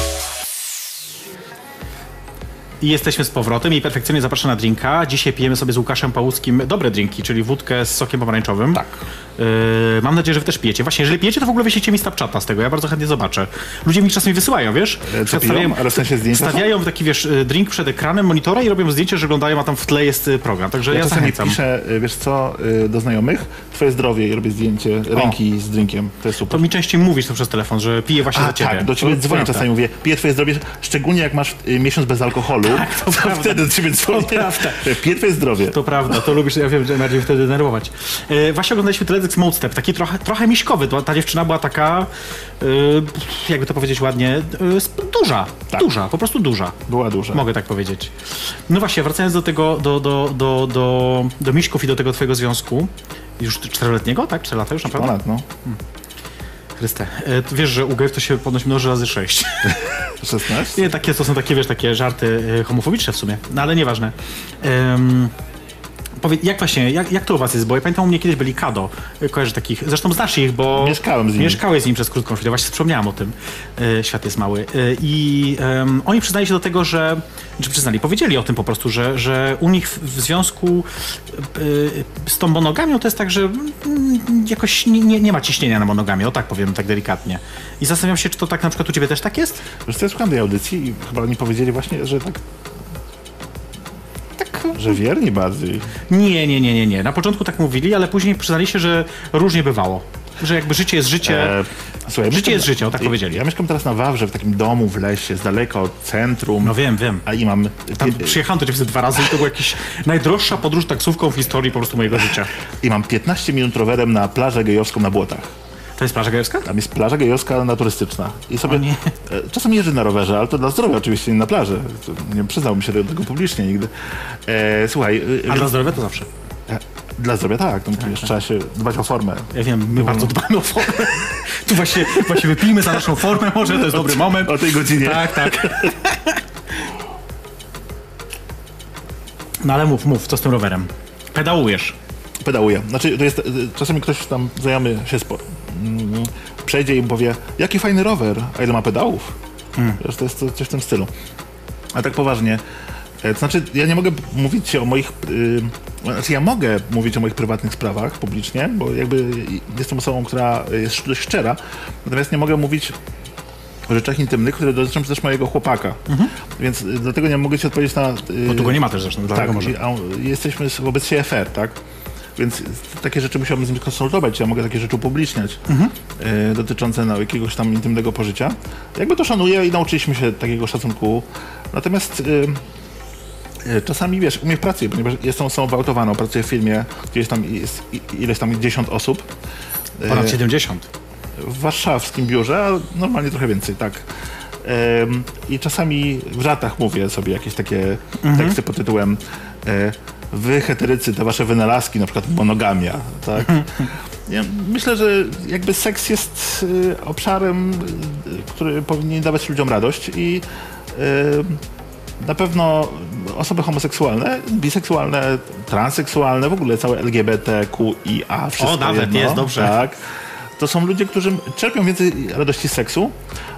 I jesteśmy z powrotem i perfekcyjnie zapraszam na drinka. Dzisiaj pijemy sobie z Łukaszem Pałuskim dobre drinki, czyli wódkę z sokiem pomarańczowym. Tak. Yy, mam nadzieję, że wy też pijecie. Właśnie, jeżeli pijecie, to w ogóle wyślijcie mi Snapchata z tego. Ja bardzo chętnie zobaczę. Ludzie mi czasami wysyłają, wiesz? E, co piją? Ale w sensie zdjęcia są? Stawiają taki, wiesz, y, drink przed ekranem monitora i robią zdjęcie, że oglądają, a tam w tle jest y, program. Także ja, Ja zachęcam. piszę, y, wiesz co, do znajomych, twoje zdrowie i robię zdjęcie ręki z drinkiem. To jest super. To mi częściej mówisz to przez telefon, że piję właśnie A, za ciebie. tak, do ciebie To dzwonię czasami mówię, piję twoje zdrowie, szczególnie jak masz miesiąc bez alkoholu, Tak, to prawda. wtedy ciebie dzwonię. prawda. Piję twoje zdrowie. To prawda, to lubisz, ja wiem, że bardziej wtedy denerwować. E, właśnie oglądaliśmy teledysk Mode Step, taki trochę, trochę miśkowy. To, ta dziewczyna była taka, e, jakby to powiedzieć ładnie, e, duża, Tak. duża, po prostu duża. Była duża. Mogę tak powiedzieć. No właśnie, wracając do tego, do, do, do, do, do Miśków i do tego twojego związku, już czteroletniego, tak? Cztery lata już naprawdę? Ponad, no. Chryste. E, wiesz, że u gejów to się ponoć mnoży razy sześć. 16? Nie, takie to są takie, wiesz, takie żarty e, homofobiczne w sumie, no ale nieważne. Um, powiedz, jak właśnie, jak, jak to u was jest? Bo ja pamiętam, u mnie kiedyś byli Kado, e, kojarzę takich, zresztą znasz ich, bo... Mieszkałem z nimi. Mieszkałeś z nim przez krótką chwilę, właśnie wspomniałem o tym. E, świat jest mały. E, I em, oni przyznali się do tego, że, czy przyznali, powiedzieli o tym po prostu, że, że u nich w, w związku e, z tą monogamią to jest tak, że mm, jakoś nie, nie, nie ma ciśnienia na monogamię, o tak powiem, tak delikatnie. I zastanawiam się, czy to tak na przykład u ciebie też tak jest? Wiesz co, ja słuchałem tej audycji i chyba oni powiedzieli właśnie, że tak... Że wierni bardziej. Nie, nie, nie, nie, nie. Na początku tak mówili, ale później przyznali się, że różnie bywało. Że jakby życie jest życie. E, słuchaj, Życie jest życie, o tak ja- powiedzieli. Ja mieszkam teraz na Wawrze, w takim domu w lesie, z daleka od centrum. No wiem, wiem. A i mam... Tam przyjechałem do ciebie dwa razy i to była jakaś najdroższa podróż taksówką w historii po prostu mojego życia. I mam 15 minut rowerem na plażę gejowską na Błotach. To jest plaża gejowska? Tam jest plaża gejowska naturystyczna. I sobie nie. e, czasem jeżdżę na rowerze, ale to dla zdrowia oczywiście, nie na plaży. Nie przyznałbym się do tego publicznie nigdy. E, słuchaj, e, A dla zdrowia to zawsze. e, dla zdrowia tak, no, wiesz, trzeba się dbać o formę. Ja wiem, my bardzo dbamy o formę. Tu właśnie, właśnie wypijmy za naszą formę, może to jest dobry moment. O tej godzinie. Tak, tak. No ale mów, mów, co z tym rowerem? Pedałujesz. Pedałuję. Znaczy, to jest, e, czasami ktoś tam znajomy się spo, mm, przejdzie i powie, jaki fajny rower, a ile ma pedałów? Wiesz, to jest coś w tym stylu. A tak poważnie, e, to znaczy, ja nie mogę mówić o moich, y, znaczy ja mogę mówić o moich prywatnych sprawach publicznie, bo jakby jestem osobą, która jest dość szczera, natomiast nie mogę mówić o rzeczach intymnych, które dotyczą też mojego chłopaka. Więc y, dlatego nie mogę ci odpowiedzieć na... y, Bo tu go nie ma też zresztą, dlatego tak, może. jesteśmy wobec siebie fair, tak? Więc takie rzeczy musiałbym z nim konsultować, ja mogę takie rzeczy upubliczniać Mhm. e, dotyczące no, jakiegoś tam intymnego pożycia. Jakby to szanuję i nauczyliśmy się takiego szacunku. Natomiast e, e, czasami, wiesz, u mnie w pracy, ponieważ jestem osobą pracuję w firmie, gdzie jest tam jest ileś tam dziesiąt osób. Ponad 70. w warszawskim biurze, a normalnie trochę więcej, tak. I czasami w żartach mówię sobie jakieś takie teksty pod tytułem Wy heterycy, te wasze wynalazki, na przykład monogamia, tak? Ja myślę, że jakby seks jest y, obszarem, y, który powinien dawać ludziom radość i y, na pewno osoby homoseksualne, biseksualne, transseksualne, w ogóle całe LGBTQIA, wszystko O, nawet jedno, jest, dobrze. Tak, to są ludzie, którzy czerpią więcej radości z seksu,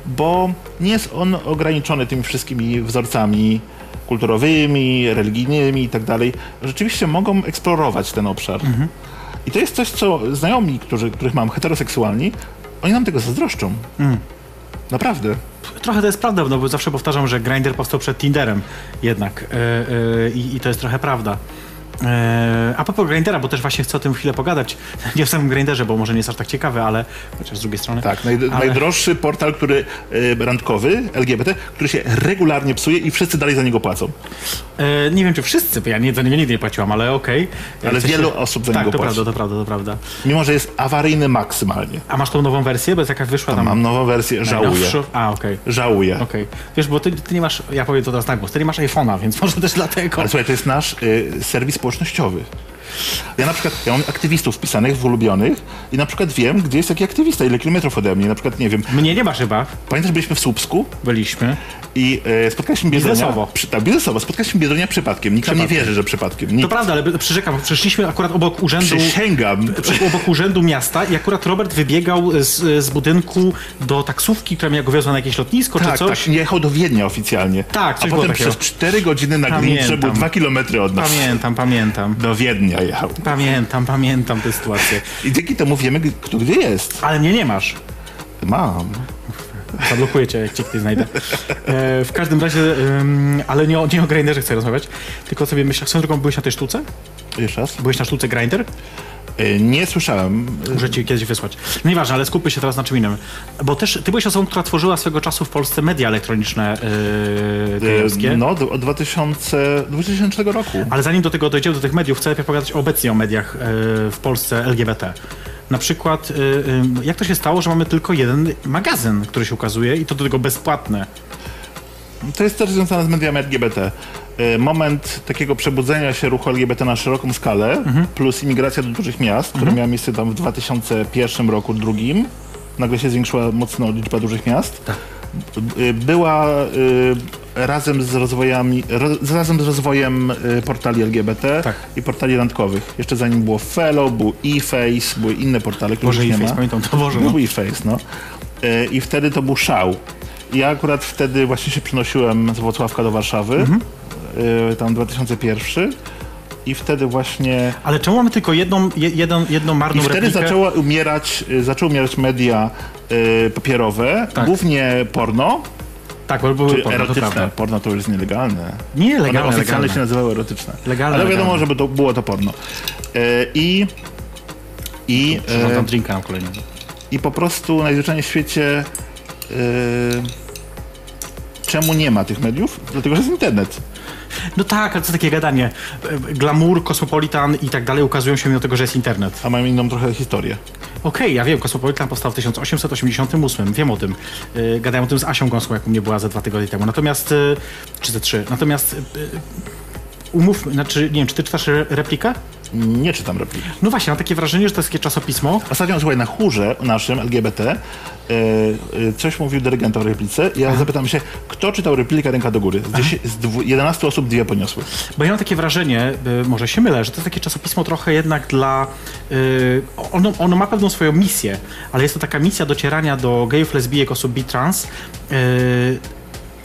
bo nie jest on ograniczony tymi wszystkimi wzorcami kulturowymi, religijnymi i tak dalej. Rzeczywiście mogą eksplorować ten obszar. I to jest coś, co znajomi, którzy, których mam heteroseksualni, oni nam tego zazdroszczą. Naprawdę. Trochę to jest prawda, no bo zawsze powtarzam, że Grindr powstał przed Tinderem jednak e, i, i to jest trochę prawda. E, a propos Grindera, bo też właśnie chcę o tym chwilę pogadać. Nie w samym Grinderze, bo może nie jest aż tak ciekawy, ale chociaż z drugiej strony. Tak, naj, ale, najdroższy portal, który y, randkowy, LGBT, który się regularnie psuje i wszyscy dalej za niego płacą. e, Nie wiem, czy wszyscy, bo ja nie, za niego nigdy nie płaciłam, ale okej. Ale W sensie- wielu osób za tak, niego to płaci. prawda, to prawda, to prawda. Mimo, że jest awaryjny maksymalnie. A masz tą nową wersję? Bo jest jaka wyszła tam. Mam nową wersję, żałuję. A, okej. Żałuję. Okej. Wiesz, bo ty, ty nie masz, ja powiem to teraz na głos, ty nie masz iPhone'a, więc może też dlatego. Ale słuchaj, to jest nasz y, serwis społecznościowy. Ja na przykład, ja mam aktywistów wpisanych w ulubionych i na przykład wiem, gdzie jest taki aktywista, ile kilometrów ode mnie. Na przykład, nie wiem, Mnie nie masz chyba. pamiętasz, byliśmy w Słupsku Byliśmy. i e, spotkaliśmy Biedronia. Biznesowo. Przy, tak, biznesowo. Spotkaliśmy Biedronia przypadkiem. Nikt nam nie Przypadkiem. wierzy, że przypadkiem. Nikt. To prawda, ale przyrzekam, przeszliśmy akurat obok urzędu... Przysięgam. Przy- obok urzędu miasta i akurat Robert wybiegał z, z budynku do taksówki, która mnie go wiozła na jakieś lotnisko Tak, czy coś. tak, jechał do Wiednia oficjalnie. Tak, coś A potem przez 4 godziny na. Grincze był 2 kilometry od nas. Pamiętam, pamiętam. Do Wiednia jechał. Pamiętam, pamiętam tę sytuację. I dzięki temu wiemy, kto gdzie jest. Ale mnie nie masz. Mam. Zablokuję cię, jak cię ktoś znajdę. E, w każdym razie, ym, ale nie o, nie o Grinderze chcę rozmawiać, tylko sobie myślę, swoją drogą byłeś na tej sztuce? Jeszcze raz. Byłeś na sztuce Grinder? E, Nie słyszałem. Muszę ci kiedyś wysłać. No nieważne, ale skupmy się teraz na czym innym. Bo też ty byłeś osobą, która tworzyła swego czasu w Polsce media elektroniczne yy. No, od 2000, 2000 roku. Ale zanim do tego dojdziemy, do tych mediów, chcę najpierw pogadać obecnie o mediach e, w Polsce LGBT. Na przykład, e, jak to się stało, że mamy tylko jeden magazyn, który się ukazuje i to do tego bezpłatne. To jest też związane z mediami LGBT. E, Moment takiego przebudzenia się ruchu LGBT na szeroką skalę, Mhm. plus imigracja do dużych miast, która miała miejsce tam w 2001 roku, drugim. Nagle się zwiększyła mocno liczba dużych miast. Tak. E, Była e, razem z rozwojami, ro, razem z rozwojem e, portali LGBT Tak. i portali randkowych. Jeszcze zanim było Fellow, był e-face, były inne portale, które Boże, już nie ma. pamiętam to, Boże, Był no. e-face, no. E, I wtedy to był szał. Ja akurat wtedy właśnie się przenosiłem z Wrocławka do Warszawy, Mhm. e, tam 2001 i wtedy właśnie... Ale czemu mamy tylko jedną, je, jedną, jedną I marną wtedy replikę? zaczęła umierać, e, zaczęły umierać media e, papierowe, Tak. głównie porno, Tak, bo były czy porno, to erotyczne. prawda. Porno to już jest nielegalne. Nie, One legalne, oficjalnie legalne. się nazywały erotyczne. Legalne, Ale wiadomo, legalne. żeby to było to porno. E, I... I, Przepraszam, e, drinka nam kolejnego. I po prostu najzwyczajniej w świecie yy, czemu nie ma tych mediów? Dlatego, że jest internet. No tak, ale co takie gadanie. Glamour, Cosmopolitan i tak dalej ukazują się mimo tego, że jest internet. A mamy inną trochę historię. Okej, ja wiem, Cosmopolitan powstał w 1888, wiem o tym. Yy, gadałem o tym z Asią Gąską, jak u mnie była ze dwa tygodnie temu. Natomiast, yy, czy ze trzy, natomiast yy, umów, znaczy, nie wiem, czy ty czytasz re- replikę? Nie czytam replik. No właśnie, mam takie wrażenie, że to jest takie czasopismo. Ostatnio, słuchaj, na chórze naszym LGBT yy, yy, coś mówił dyrygent o replice. Ja zapytam się, kto czytał replikę ręka do góry? Z, 10, z dwu, 11 osób dwie poniosły. Bo ja mam takie wrażenie, y, może się mylę, że to jest takie czasopismo trochę jednak dla... Y, ono, ono ma pewną swoją misję, ale jest to taka misja docierania do gejów, lesbijek, osób bi-trans y,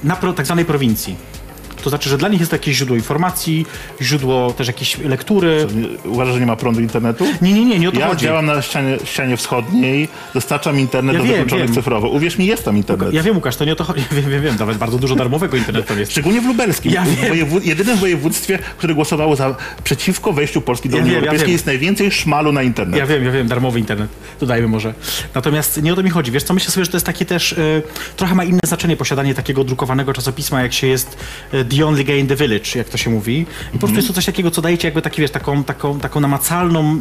na pro, tak zwanej prowincji. To znaczy, że dla nich jest jakieś źródło informacji, źródło też jakiejś lektury. Nie- Uważasz, że nie ma prądu internetu? Nie, nie, nie, nie o to Ja chodzi. działam na ścianie, ścianie wschodniej, dostarczam internet Ja do wiem, wykluczonych wiem. cyfrowo. Uwierz mi, jest tam internet. Ja wiem, Łukasz, to nie o to chodzi. Wiem, wiem, wiem, nawet bardzo dużo darmowego internetu jest. Szczególnie w lubelskim. Ja wiem. Wojewu- jedynym województwie, które głosowało za przeciwko wejściu Polski do Ja Unii wiem, ja Europejskiej wiem. jest najwięcej szmalu na internet. Ja wiem, ja wiem, darmowy internet. Dodajmy może. Natomiast nie o to mi chodzi. Wiesz co, myślę sobie, że to jest takie też... Y, trochę ma inne znaczenie posiadanie takiego drukowanego czasopisma, jak się jest y, The Only Gay in the Village, jak to się mówi. I po prostu jest to coś takiego, co daje ci jakby taki, wiesz, taką, taką, taką namacalną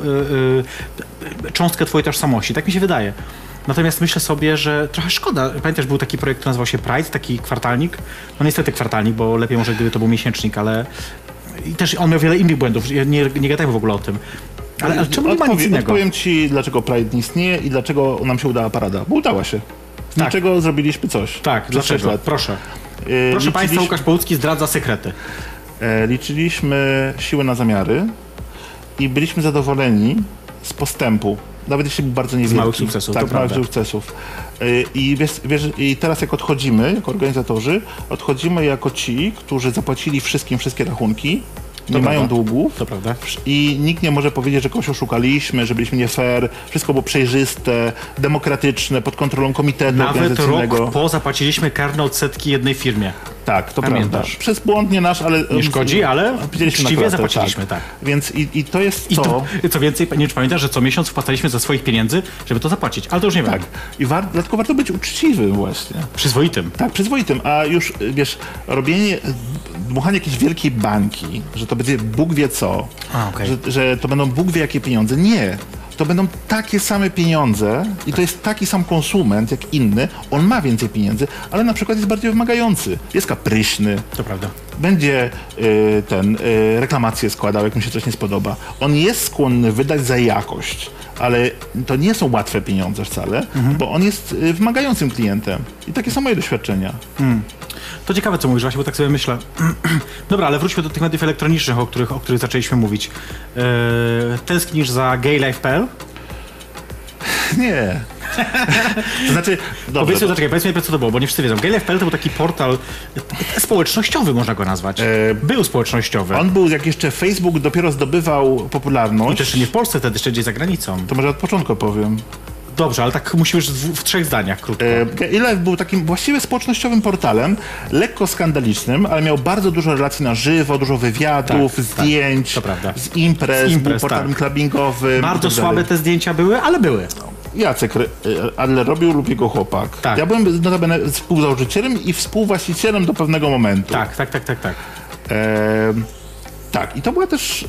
y, y, cząstkę twojej tożsamości. Tak mi się wydaje. Natomiast myślę sobie, że trochę szkoda. Pamiętasz, był taki projekt, który nazywał się Pride, taki kwartalnik. No niestety kwartalnik, bo lepiej może gdyby to był miesięcznik, ale... I też on miał wiele innych błędów. Nie, nie gadajmy w ogóle o tym. Ale, ale czemu nie ma nic innego? Odpowiem ci, dlaczego Pride nie istnieje i dlaczego nam się udała parada. Bo udała się. Z niczego zrobiliśmy coś. Tak, dlaczego? lat. Proszę. E, Proszę Państwa, liczyliśmy- Łukasz Połucki zdradza sekrety. e, Liczyliśmy siły na zamiary i byliśmy zadowoleni z postępu. Nawet jeśli był bardzo niewielki. małych sukcesów, Tak, to małych prawda. sukcesów. E, I, wiesz, wiesz, I teraz jak odchodzimy, jako organizatorzy, odchodzimy jako ci, którzy zapłacili wszystkim wszystkie rachunki, nie prawda. mają długów. To prawda. I nikt nie może powiedzieć, że kogoś oszukaliśmy, że byliśmy nie fair. Wszystko było przejrzyste, demokratyczne, pod kontrolą komitetu Nawet organizacyjnego. rok po zapłaciliśmy karne odsetki jednej firmie. Tak, to Pamiętasz. prawda. Przez błąd nie nasz, ale... Nie szkodzi, ale na uczciwie klatę, zapłaciliśmy, tak. Więc i, i to jest I to... to, co więcej, nie pamiętasz, że co miesiąc wpłacaliśmy ze swoich pieniędzy, żeby to zapłacić. Ale to już nie Tak. wiem. I war, dlatego warto być uczciwym właśnie. Przyzwoitym. Tak, przyzwoitym. A już, wiesz, robienie, dmuchanie jakiejś wielkiej bańki, że to będzie Bóg wie co, A, okej. że, że to będą Bóg wie jakie pieniądze. Nie. to będą takie same pieniądze i to jest taki sam konsument jak inny. On ma więcej pieniędzy, ale na przykład jest bardziej wymagający. Jest kapryśny, To prawda. będzie y, ten y, reklamację składał, jak mu się coś nie spodoba. On jest skłonny wydać za jakość, ale to nie są łatwe pieniądze wcale, bo on jest y, wymagającym klientem. I takie są moje doświadczenia. To ciekawe, co mówisz, właśnie, bo tak sobie myślę. Dobra, ale wróćmy do tych mediów elektronicznych, o których, o których zaczęliśmy mówić. Eee, tęsknisz za gaylife.pl? Nie. to znaczy, dobrze, Powiedzmy, to, zaczekaj, powiedz mi, co to było, bo nie wszyscy wiedzą. Gaylife.pl to był taki portal e, społecznościowy, można go nazwać. był społecznościowy. on był, jak jeszcze Facebook dopiero zdobywał I popularność, też nie w Polsce, wtedy jeszcze gdzieś za granicą. to może od początku powiem. Dobrze, ale tak już w, w trzech zdaniach krótko. E, był takim właściwie społecznościowym portalem, lekko skandalicznym, ale miał bardzo dużo relacji na żywo, dużo wywiadów, Tak, tak, zdjęć, prawda. z imprez, Z imprez, portalem tak. clubbingowym. Bardzo tak słabe dalej. te zdjęcia były, ale były. Jacek e, Adler robił lub jego chłopak. Tak. Ja byłem notabene współzałożycielem i współwłaścicielem do pewnego momentu. Tak, tak, tak, tak, tak. E, tak, i to była też.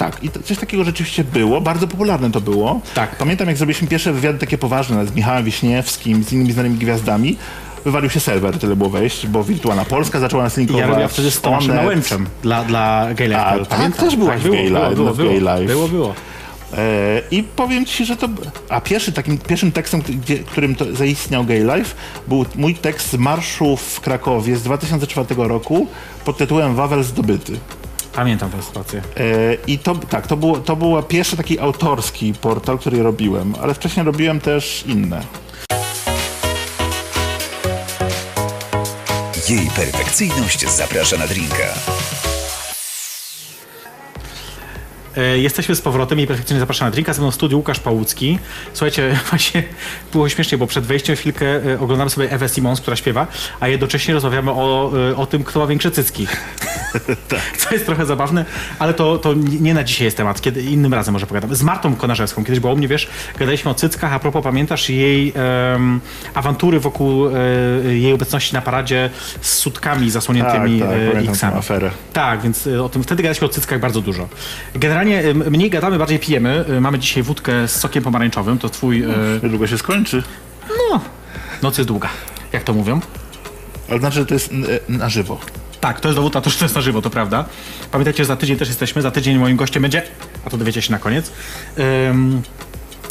Tak, i to, coś takiego rzeczywiście było. Bardzo popularne to było. Tak. Pamiętam, jak zrobiliśmy pierwsze wywiady takie poważne z Michałem Wiśniewskim, z innymi znanymi gwiazdami. Wywalił się serwer, tyle było wejść, bo Wirtualna Polska zaczęła nas linkować. ja wtedy z Tomaszem. Nałęczem dla, dla Gaylife.pl. A, tak, też byłaś w było, Gay było, Life, było, w było, Gay Life. było, było. E, I powiem ci, że to. A pierwszy takim pierwszym tekstem, gdzie, którym to zaistniał Gay Life, był mój tekst z marszu w Krakowie z 2004 roku pod tytułem Wawel zdobyty. Pamiętam tę sytuację. E, I to, tak, to, było, to był pierwszy taki autorski portal, który robiłem, ale wcześniej robiłem też inne. Jej perfekcyjność zaprasza na drinka. E, Jesteśmy z powrotem i perfekcyjnie zapraszam na drinka. Ze mną w studiu Łukasz Pałucki. Słuchajcie, właśnie było śmiesznie, bo przed wejściem chwilkę e, oglądamy sobie Ewę Simons, która śpiewa, a jednocześnie rozmawiamy o, e, o tym, kto ma większe cycki. Co jest trochę zabawne, ale to, to nie na dzisiaj jest temat, kiedy innym razem może pogadamy. Z Martą Konarzewską, kiedyś było u mnie, wiesz, gadaliśmy o cyckach, a propos pamiętasz jej em, awantury wokół e, jej obecności na paradzie z sutkami zasłoniętymi Tak, tak, e, X-ami. Tak, więc o tym wtedy gadaliśmy o cyckach bardzo dużo. Generalnie y, mniej gadamy, bardziej pijemy. Y, Mamy dzisiaj wódkę z sokiem pomarańczowym, to twój... y, Niedługo się skończy. No, noc jest długa, jak to mówią. Ale znaczy, że to jest na żywo. Tak, to jest dowód na to, że to jest na żywo, to prawda. Pamiętajcie, że za tydzień też jesteśmy. Za tydzień moim gościem będzie, a to dowiecie się na koniec. Ym,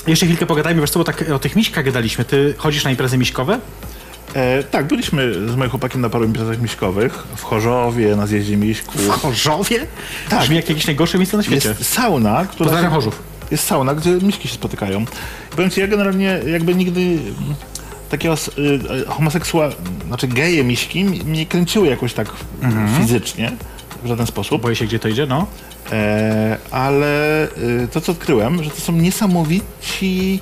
jeszcze chwilkę pogadajmy, wiesz co, bo tak o tych miśkach gadaliśmy. Ty chodzisz na imprezy miśkowe? E, tak, byliśmy z moim chłopakiem na paru imprezach miśkowych w Chorzowie, na zjeździe W Miśków. Chorzowie? Tak. Brzmi jak jakieś najgorsze miejsce na świecie. Jest sauna, która... Pozdrawiam Chorzów. Jest sauna, gdzie miśki się spotykają. I powiem ci, ja generalnie jakby nigdy mm, takiego y, y, homoseksual... Znaczy geje miśki mnie kręciły jakoś tak fizycznie, w żaden sposób. Boję się, gdzie to idzie, no. E, ale y, to, co odkryłem, że to są niesamowici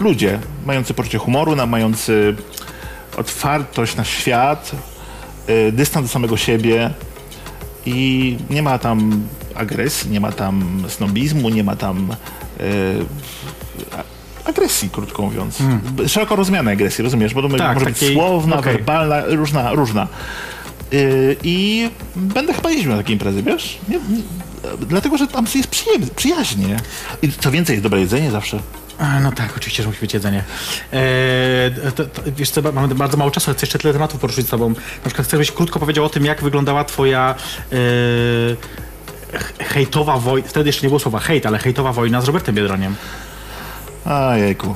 ludzie, mający poczucie humoru, mający otwartość na świat, y, dystans do samego siebie i nie ma tam agresji, nie ma tam snobizmu, nie ma tam y, agresji, krótko mówiąc. B- Szeroko rozumianej agresji, rozumiesz? Bo to Tak, może takiej- być słowna, okej. werbalna, różna, różna. Yy, I będę chyba jeździł na takie imprezy, wiesz? Nie, nie, dlatego, że tam jest przyjaźnie. I co więcej, jest dobre jedzenie zawsze. No tak, oczywiście, że musi być jedzenie. Eee, to, to, wiesz co, mamy bardzo mało czasu, ale chcę jeszcze tyle tematów poruszyć z tobą. Na przykład chcę, żebyś krótko powiedział o tym, jak wyglądała twoja eee, hejtowa wojna, wtedy jeszcze nie było słowa hejt, ale hejtowa wojna z Robertem Biedroniem. A jejku.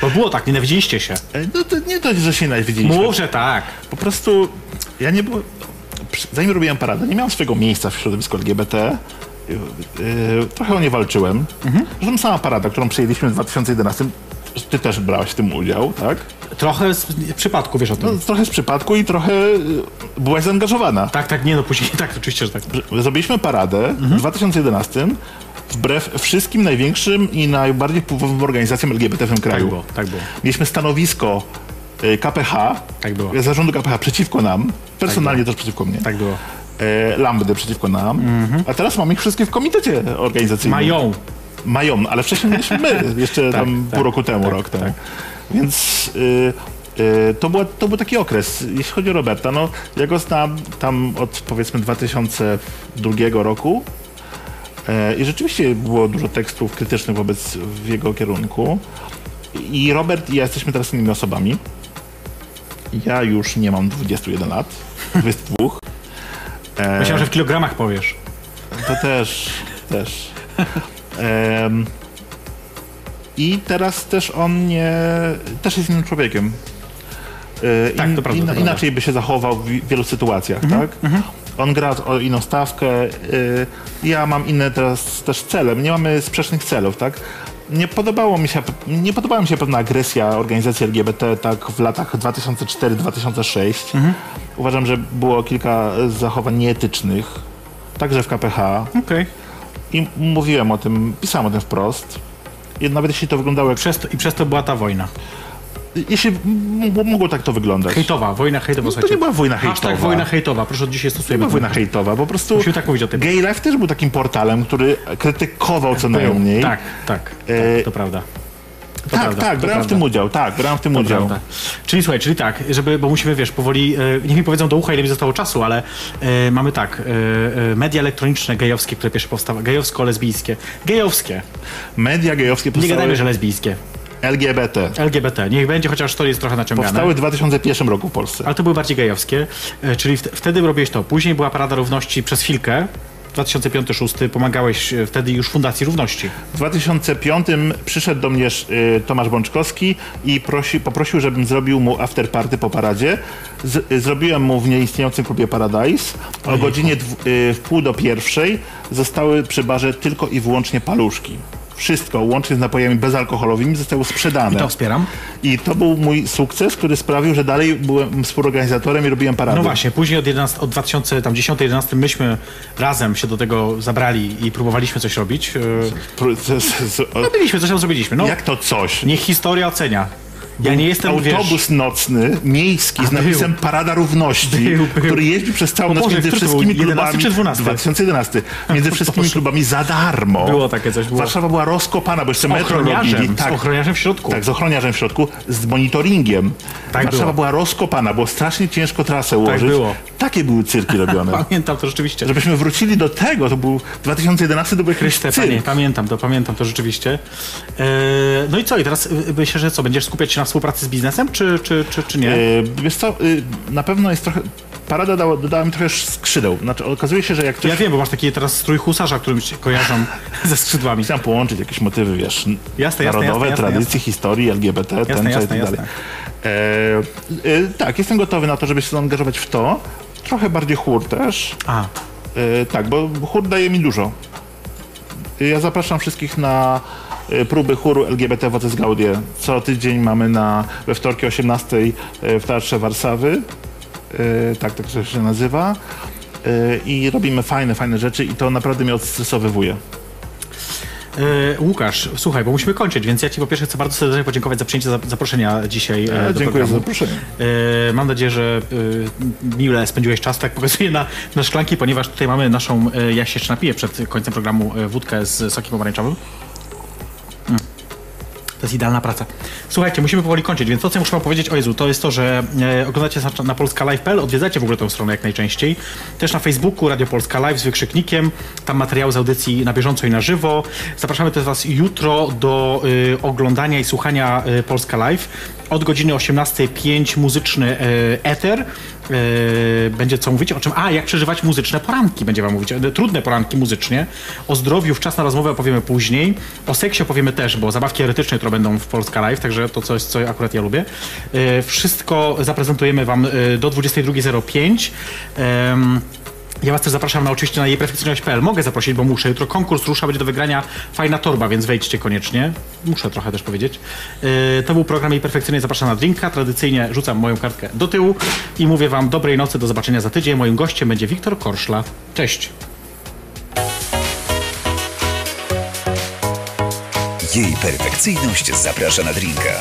Bo było tak, nienawidziliście się. E, No to nie to, że się nienawidziliśmy. Mów, że tak. Po prostu ja nie było. Zanim robiłem paradę, nie miałem swojego miejsca w środowisku LGBT. Yy, trochę o nie walczyłem. Zresztą sama parada, którą przyjęliśmy w 2011, ty też brałeś w tym udział, tak? Trochę z przypadku, wiesz o tym. No, trochę z przypadku i trochę yy, byłaś zaangażowana. Tak, tak, nie no, później tak, oczywiście, że tak. Zrobiliśmy paradę w 2011 wbrew wszystkim największym i najbardziej wpływowym organizacjom LGBT w tym Tak kraju. było, tak było. Mieliśmy stanowisko y, KPH, Tak było. zarządu KPH przeciwko nam, personalnie też przeciwko mnie. Tak było. E, Lambdy przeciwko nam, a teraz mamy ich wszystkie w komitecie organizacyjnym. Mają. Mają, ale wcześniej mieliśmy my, jeszcze Tak, tam tak, pół roku temu, tak, rok temu. tak. Więc y, y, to, była, to był taki okres. Jeśli chodzi o Roberta, no ja go znam tam od powiedzmy 2002 roku. E, I rzeczywiście było dużo tekstów krytycznych wobec w jego kierunku. I Robert i ja jesteśmy teraz innymi osobami. Ja już nie mam 21 lat, 22. E, Myślałem, że w kilogramach powiesz. to też, też. Em, I teraz też on nie, też jest innym człowiekiem. E, Tak, to prawda, to prawda. Inaczej by się zachował w wi- wielu sytuacjach, Mhm, tak? On gra o inną stawkę, e, ja mam inne teraz też cele. Nie mamy sprzecznych celów, tak? Nie podobało mi się, nie podobała mi się pewna agresja organizacji LGBT tak w latach 2004-2006. Mhm. Uważam, że było kilka zachowań nieetycznych, także w KPH. Okej. I mówiłem o tym, pisałem o tym wprost. I nawet jeśli to wyglądało jak... Przez to, I przez to była ta wojna. Jeśli mogło tak to wyglądać. Hejtowa, wojna hejtowa. No to nie była wojna Hashtag hejtowa. wojna hejtowa, proszę od dzisiaj To stosujemy. była wojna hejtowa, po prostu... Musimy tak mówić o tym. Gay Life też był takim portalem, który krytykował co najmniej. Tak, tak, E, tak, to prawda. To tak, prawda, tak, to brałem w tym udział, tak, brałem w tym To udział. prawda. Czyli słuchaj, czyli tak, żeby, bo musimy, wiesz, powoli, e, niech mi powiedzą do ucha, ile mi zostało czasu, ale e, mamy tak, e, e, media elektroniczne gejowskie, które pierwsze powstały, gejowsko-lesbijskie, gejowskie, Media gejowskie nie powstały gadajmy, że lesbijskie, LGBT. LGBT, niech będzie, chociaż to jest trochę naciągane. Powstały w 2001 roku w Polsce. Ale to były bardziej gejowskie, e, czyli wt- wtedy robiłeś to. Później była Parada Równości przez chwilkę, 2005-2006, pomagałeś e, wtedy już Fundacji Równości. W 2005 przyszedł do mnie y, Tomasz Bączkowski i prosi, poprosił, żebym zrobił mu afterparty po paradzie. Z, zrobiłem mu w nieistniejącym klubie Paradise. O godzinie dw, y, w pół do pierwszej zostały przy barze tylko i wyłącznie paluszki. Wszystko, łącznie z napojami bezalkoholowymi, zostało sprzedane. To wspieram. I to był mój sukces, który sprawił, że dalej byłem współorganizatorem i robiłem parady. No właśnie, później od, 11, od 2010-2011 myśmy razem się do tego zabrali i próbowaliśmy coś robić. Robiliśmy, coś tam zrobiliśmy. No, Jak to coś? niech historia ocenia. Ja nie jestem, Autobus wiesz... nocny, miejski, z A, był. napisem Parada Równości, Był, był. który jeździ przez całą noc Boże, między wszystkimi 11 klubami. czy 12? 2011. Między wszystkimi klubami za darmo. Było takie coś, było. Warszawa była rozkopana, bo jeszcze metro robili. ochroniarzem, z Tak, ochroniarzem w środku. tak, z ochroniarzem w środku, z monitoringiem. Tak Warszawa było. była rozkopana, było strasznie ciężko trasę ułożyć. było. Takie były cyrki robione. Pamiętam to rzeczywiście. Żebyśmy wrócili do tego, to był 2011, to był Chryste, panie, pamiętam to, pamiętam to rzeczywiście. E, no i co, i teraz y, myślę, że co, będziesz skupiać się na współpracy z biznesem, czy, czy, czy, czy nie? E, Wiesz co, y, na pewno jest trochę... Parada dała, dodała mi trochę skrzydeł. Znaczy, okazuje się, że jak ktoś Ja wiem, bo masz taki teraz strój husarza, którym się kojarzą ze skrzydłami. Chciałem połączyć jakieś motywy, wiesz, jasne, narodowe, jasne, jasne, tradycji, historii, LGBT, Jasne, tęcze i tak dalej. E, e, tak, jestem gotowy na to, żeby się zaangażować w to. Trochę bardziej chór też. A, E, tak, bo chór daje mi dużo. Ja zapraszam wszystkich na próby chóru LGBT Woces Gaudie. Co tydzień mamy na, we wtorki 18 w Teatrze Warszawy. E, tak, tak to się nazywa. E, I robimy fajne, fajne rzeczy i to naprawdę mnie odstresowywuje. E, Łukasz, słuchaj, bo musimy kończyć, więc ja Ci po pierwsze chcę bardzo serdecznie podziękować za przyjęcie za- zaproszenia dzisiaj e, E, do dziękuję za programu. zaproszenie. E, Mam nadzieję, że e, miłe spędziłeś czas, tak pokazuję na, na szklanki, ponieważ tutaj mamy naszą, e, ja się jeszcze napiję przed końcem programu e, wódkę z sokiem pomarańczowym. To jest idealna praca. Słuchajcie, musimy powoli kończyć, więc to, co muszę wam powiedzieć, o Jezu, to jest to, że e, oglądacie na, na polskalive.pl, odwiedzacie w ogóle tę stronę jak najczęściej. Też na Facebooku Radio Polska Live z wykrzyknikiem, tam materiały z audycji na bieżąco i na żywo. Zapraszamy też was jutro do y, oglądania i słuchania y, Polska Live. Od godziny 18.05 muzyczny y, eter. Y, będzie co mówić, o czym? A, jak przeżywać muzyczne poranki, będzie wam mówić. E, Trudne poranki muzycznie. O zdrowiu w czas na rozmowę opowiemy później. O seksie opowiemy też, bo zabawki erotyczne jutro będą w Polska Live, także to coś, co akurat ja lubię. Wszystko zaprezentujemy wam do 22.05. Ja was też zapraszam na oczywiście na jejperfekcyjność.pl. Mogę zaprosić, bo muszę. Jutro konkurs rusza, będzie do wygrania fajna torba, więc wejdźcie koniecznie. Muszę trochę też powiedzieć. Yy, to był program Jej Perfekcyjnej. Zapraszam na drinka. Tradycyjnie rzucam moją kartkę do tyłu i mówię wam dobrej nocy, do zobaczenia za tydzień. Moim gościem będzie Wiktor Korszla. Cześć. Jej perfekcyjność zaprasza na drinka.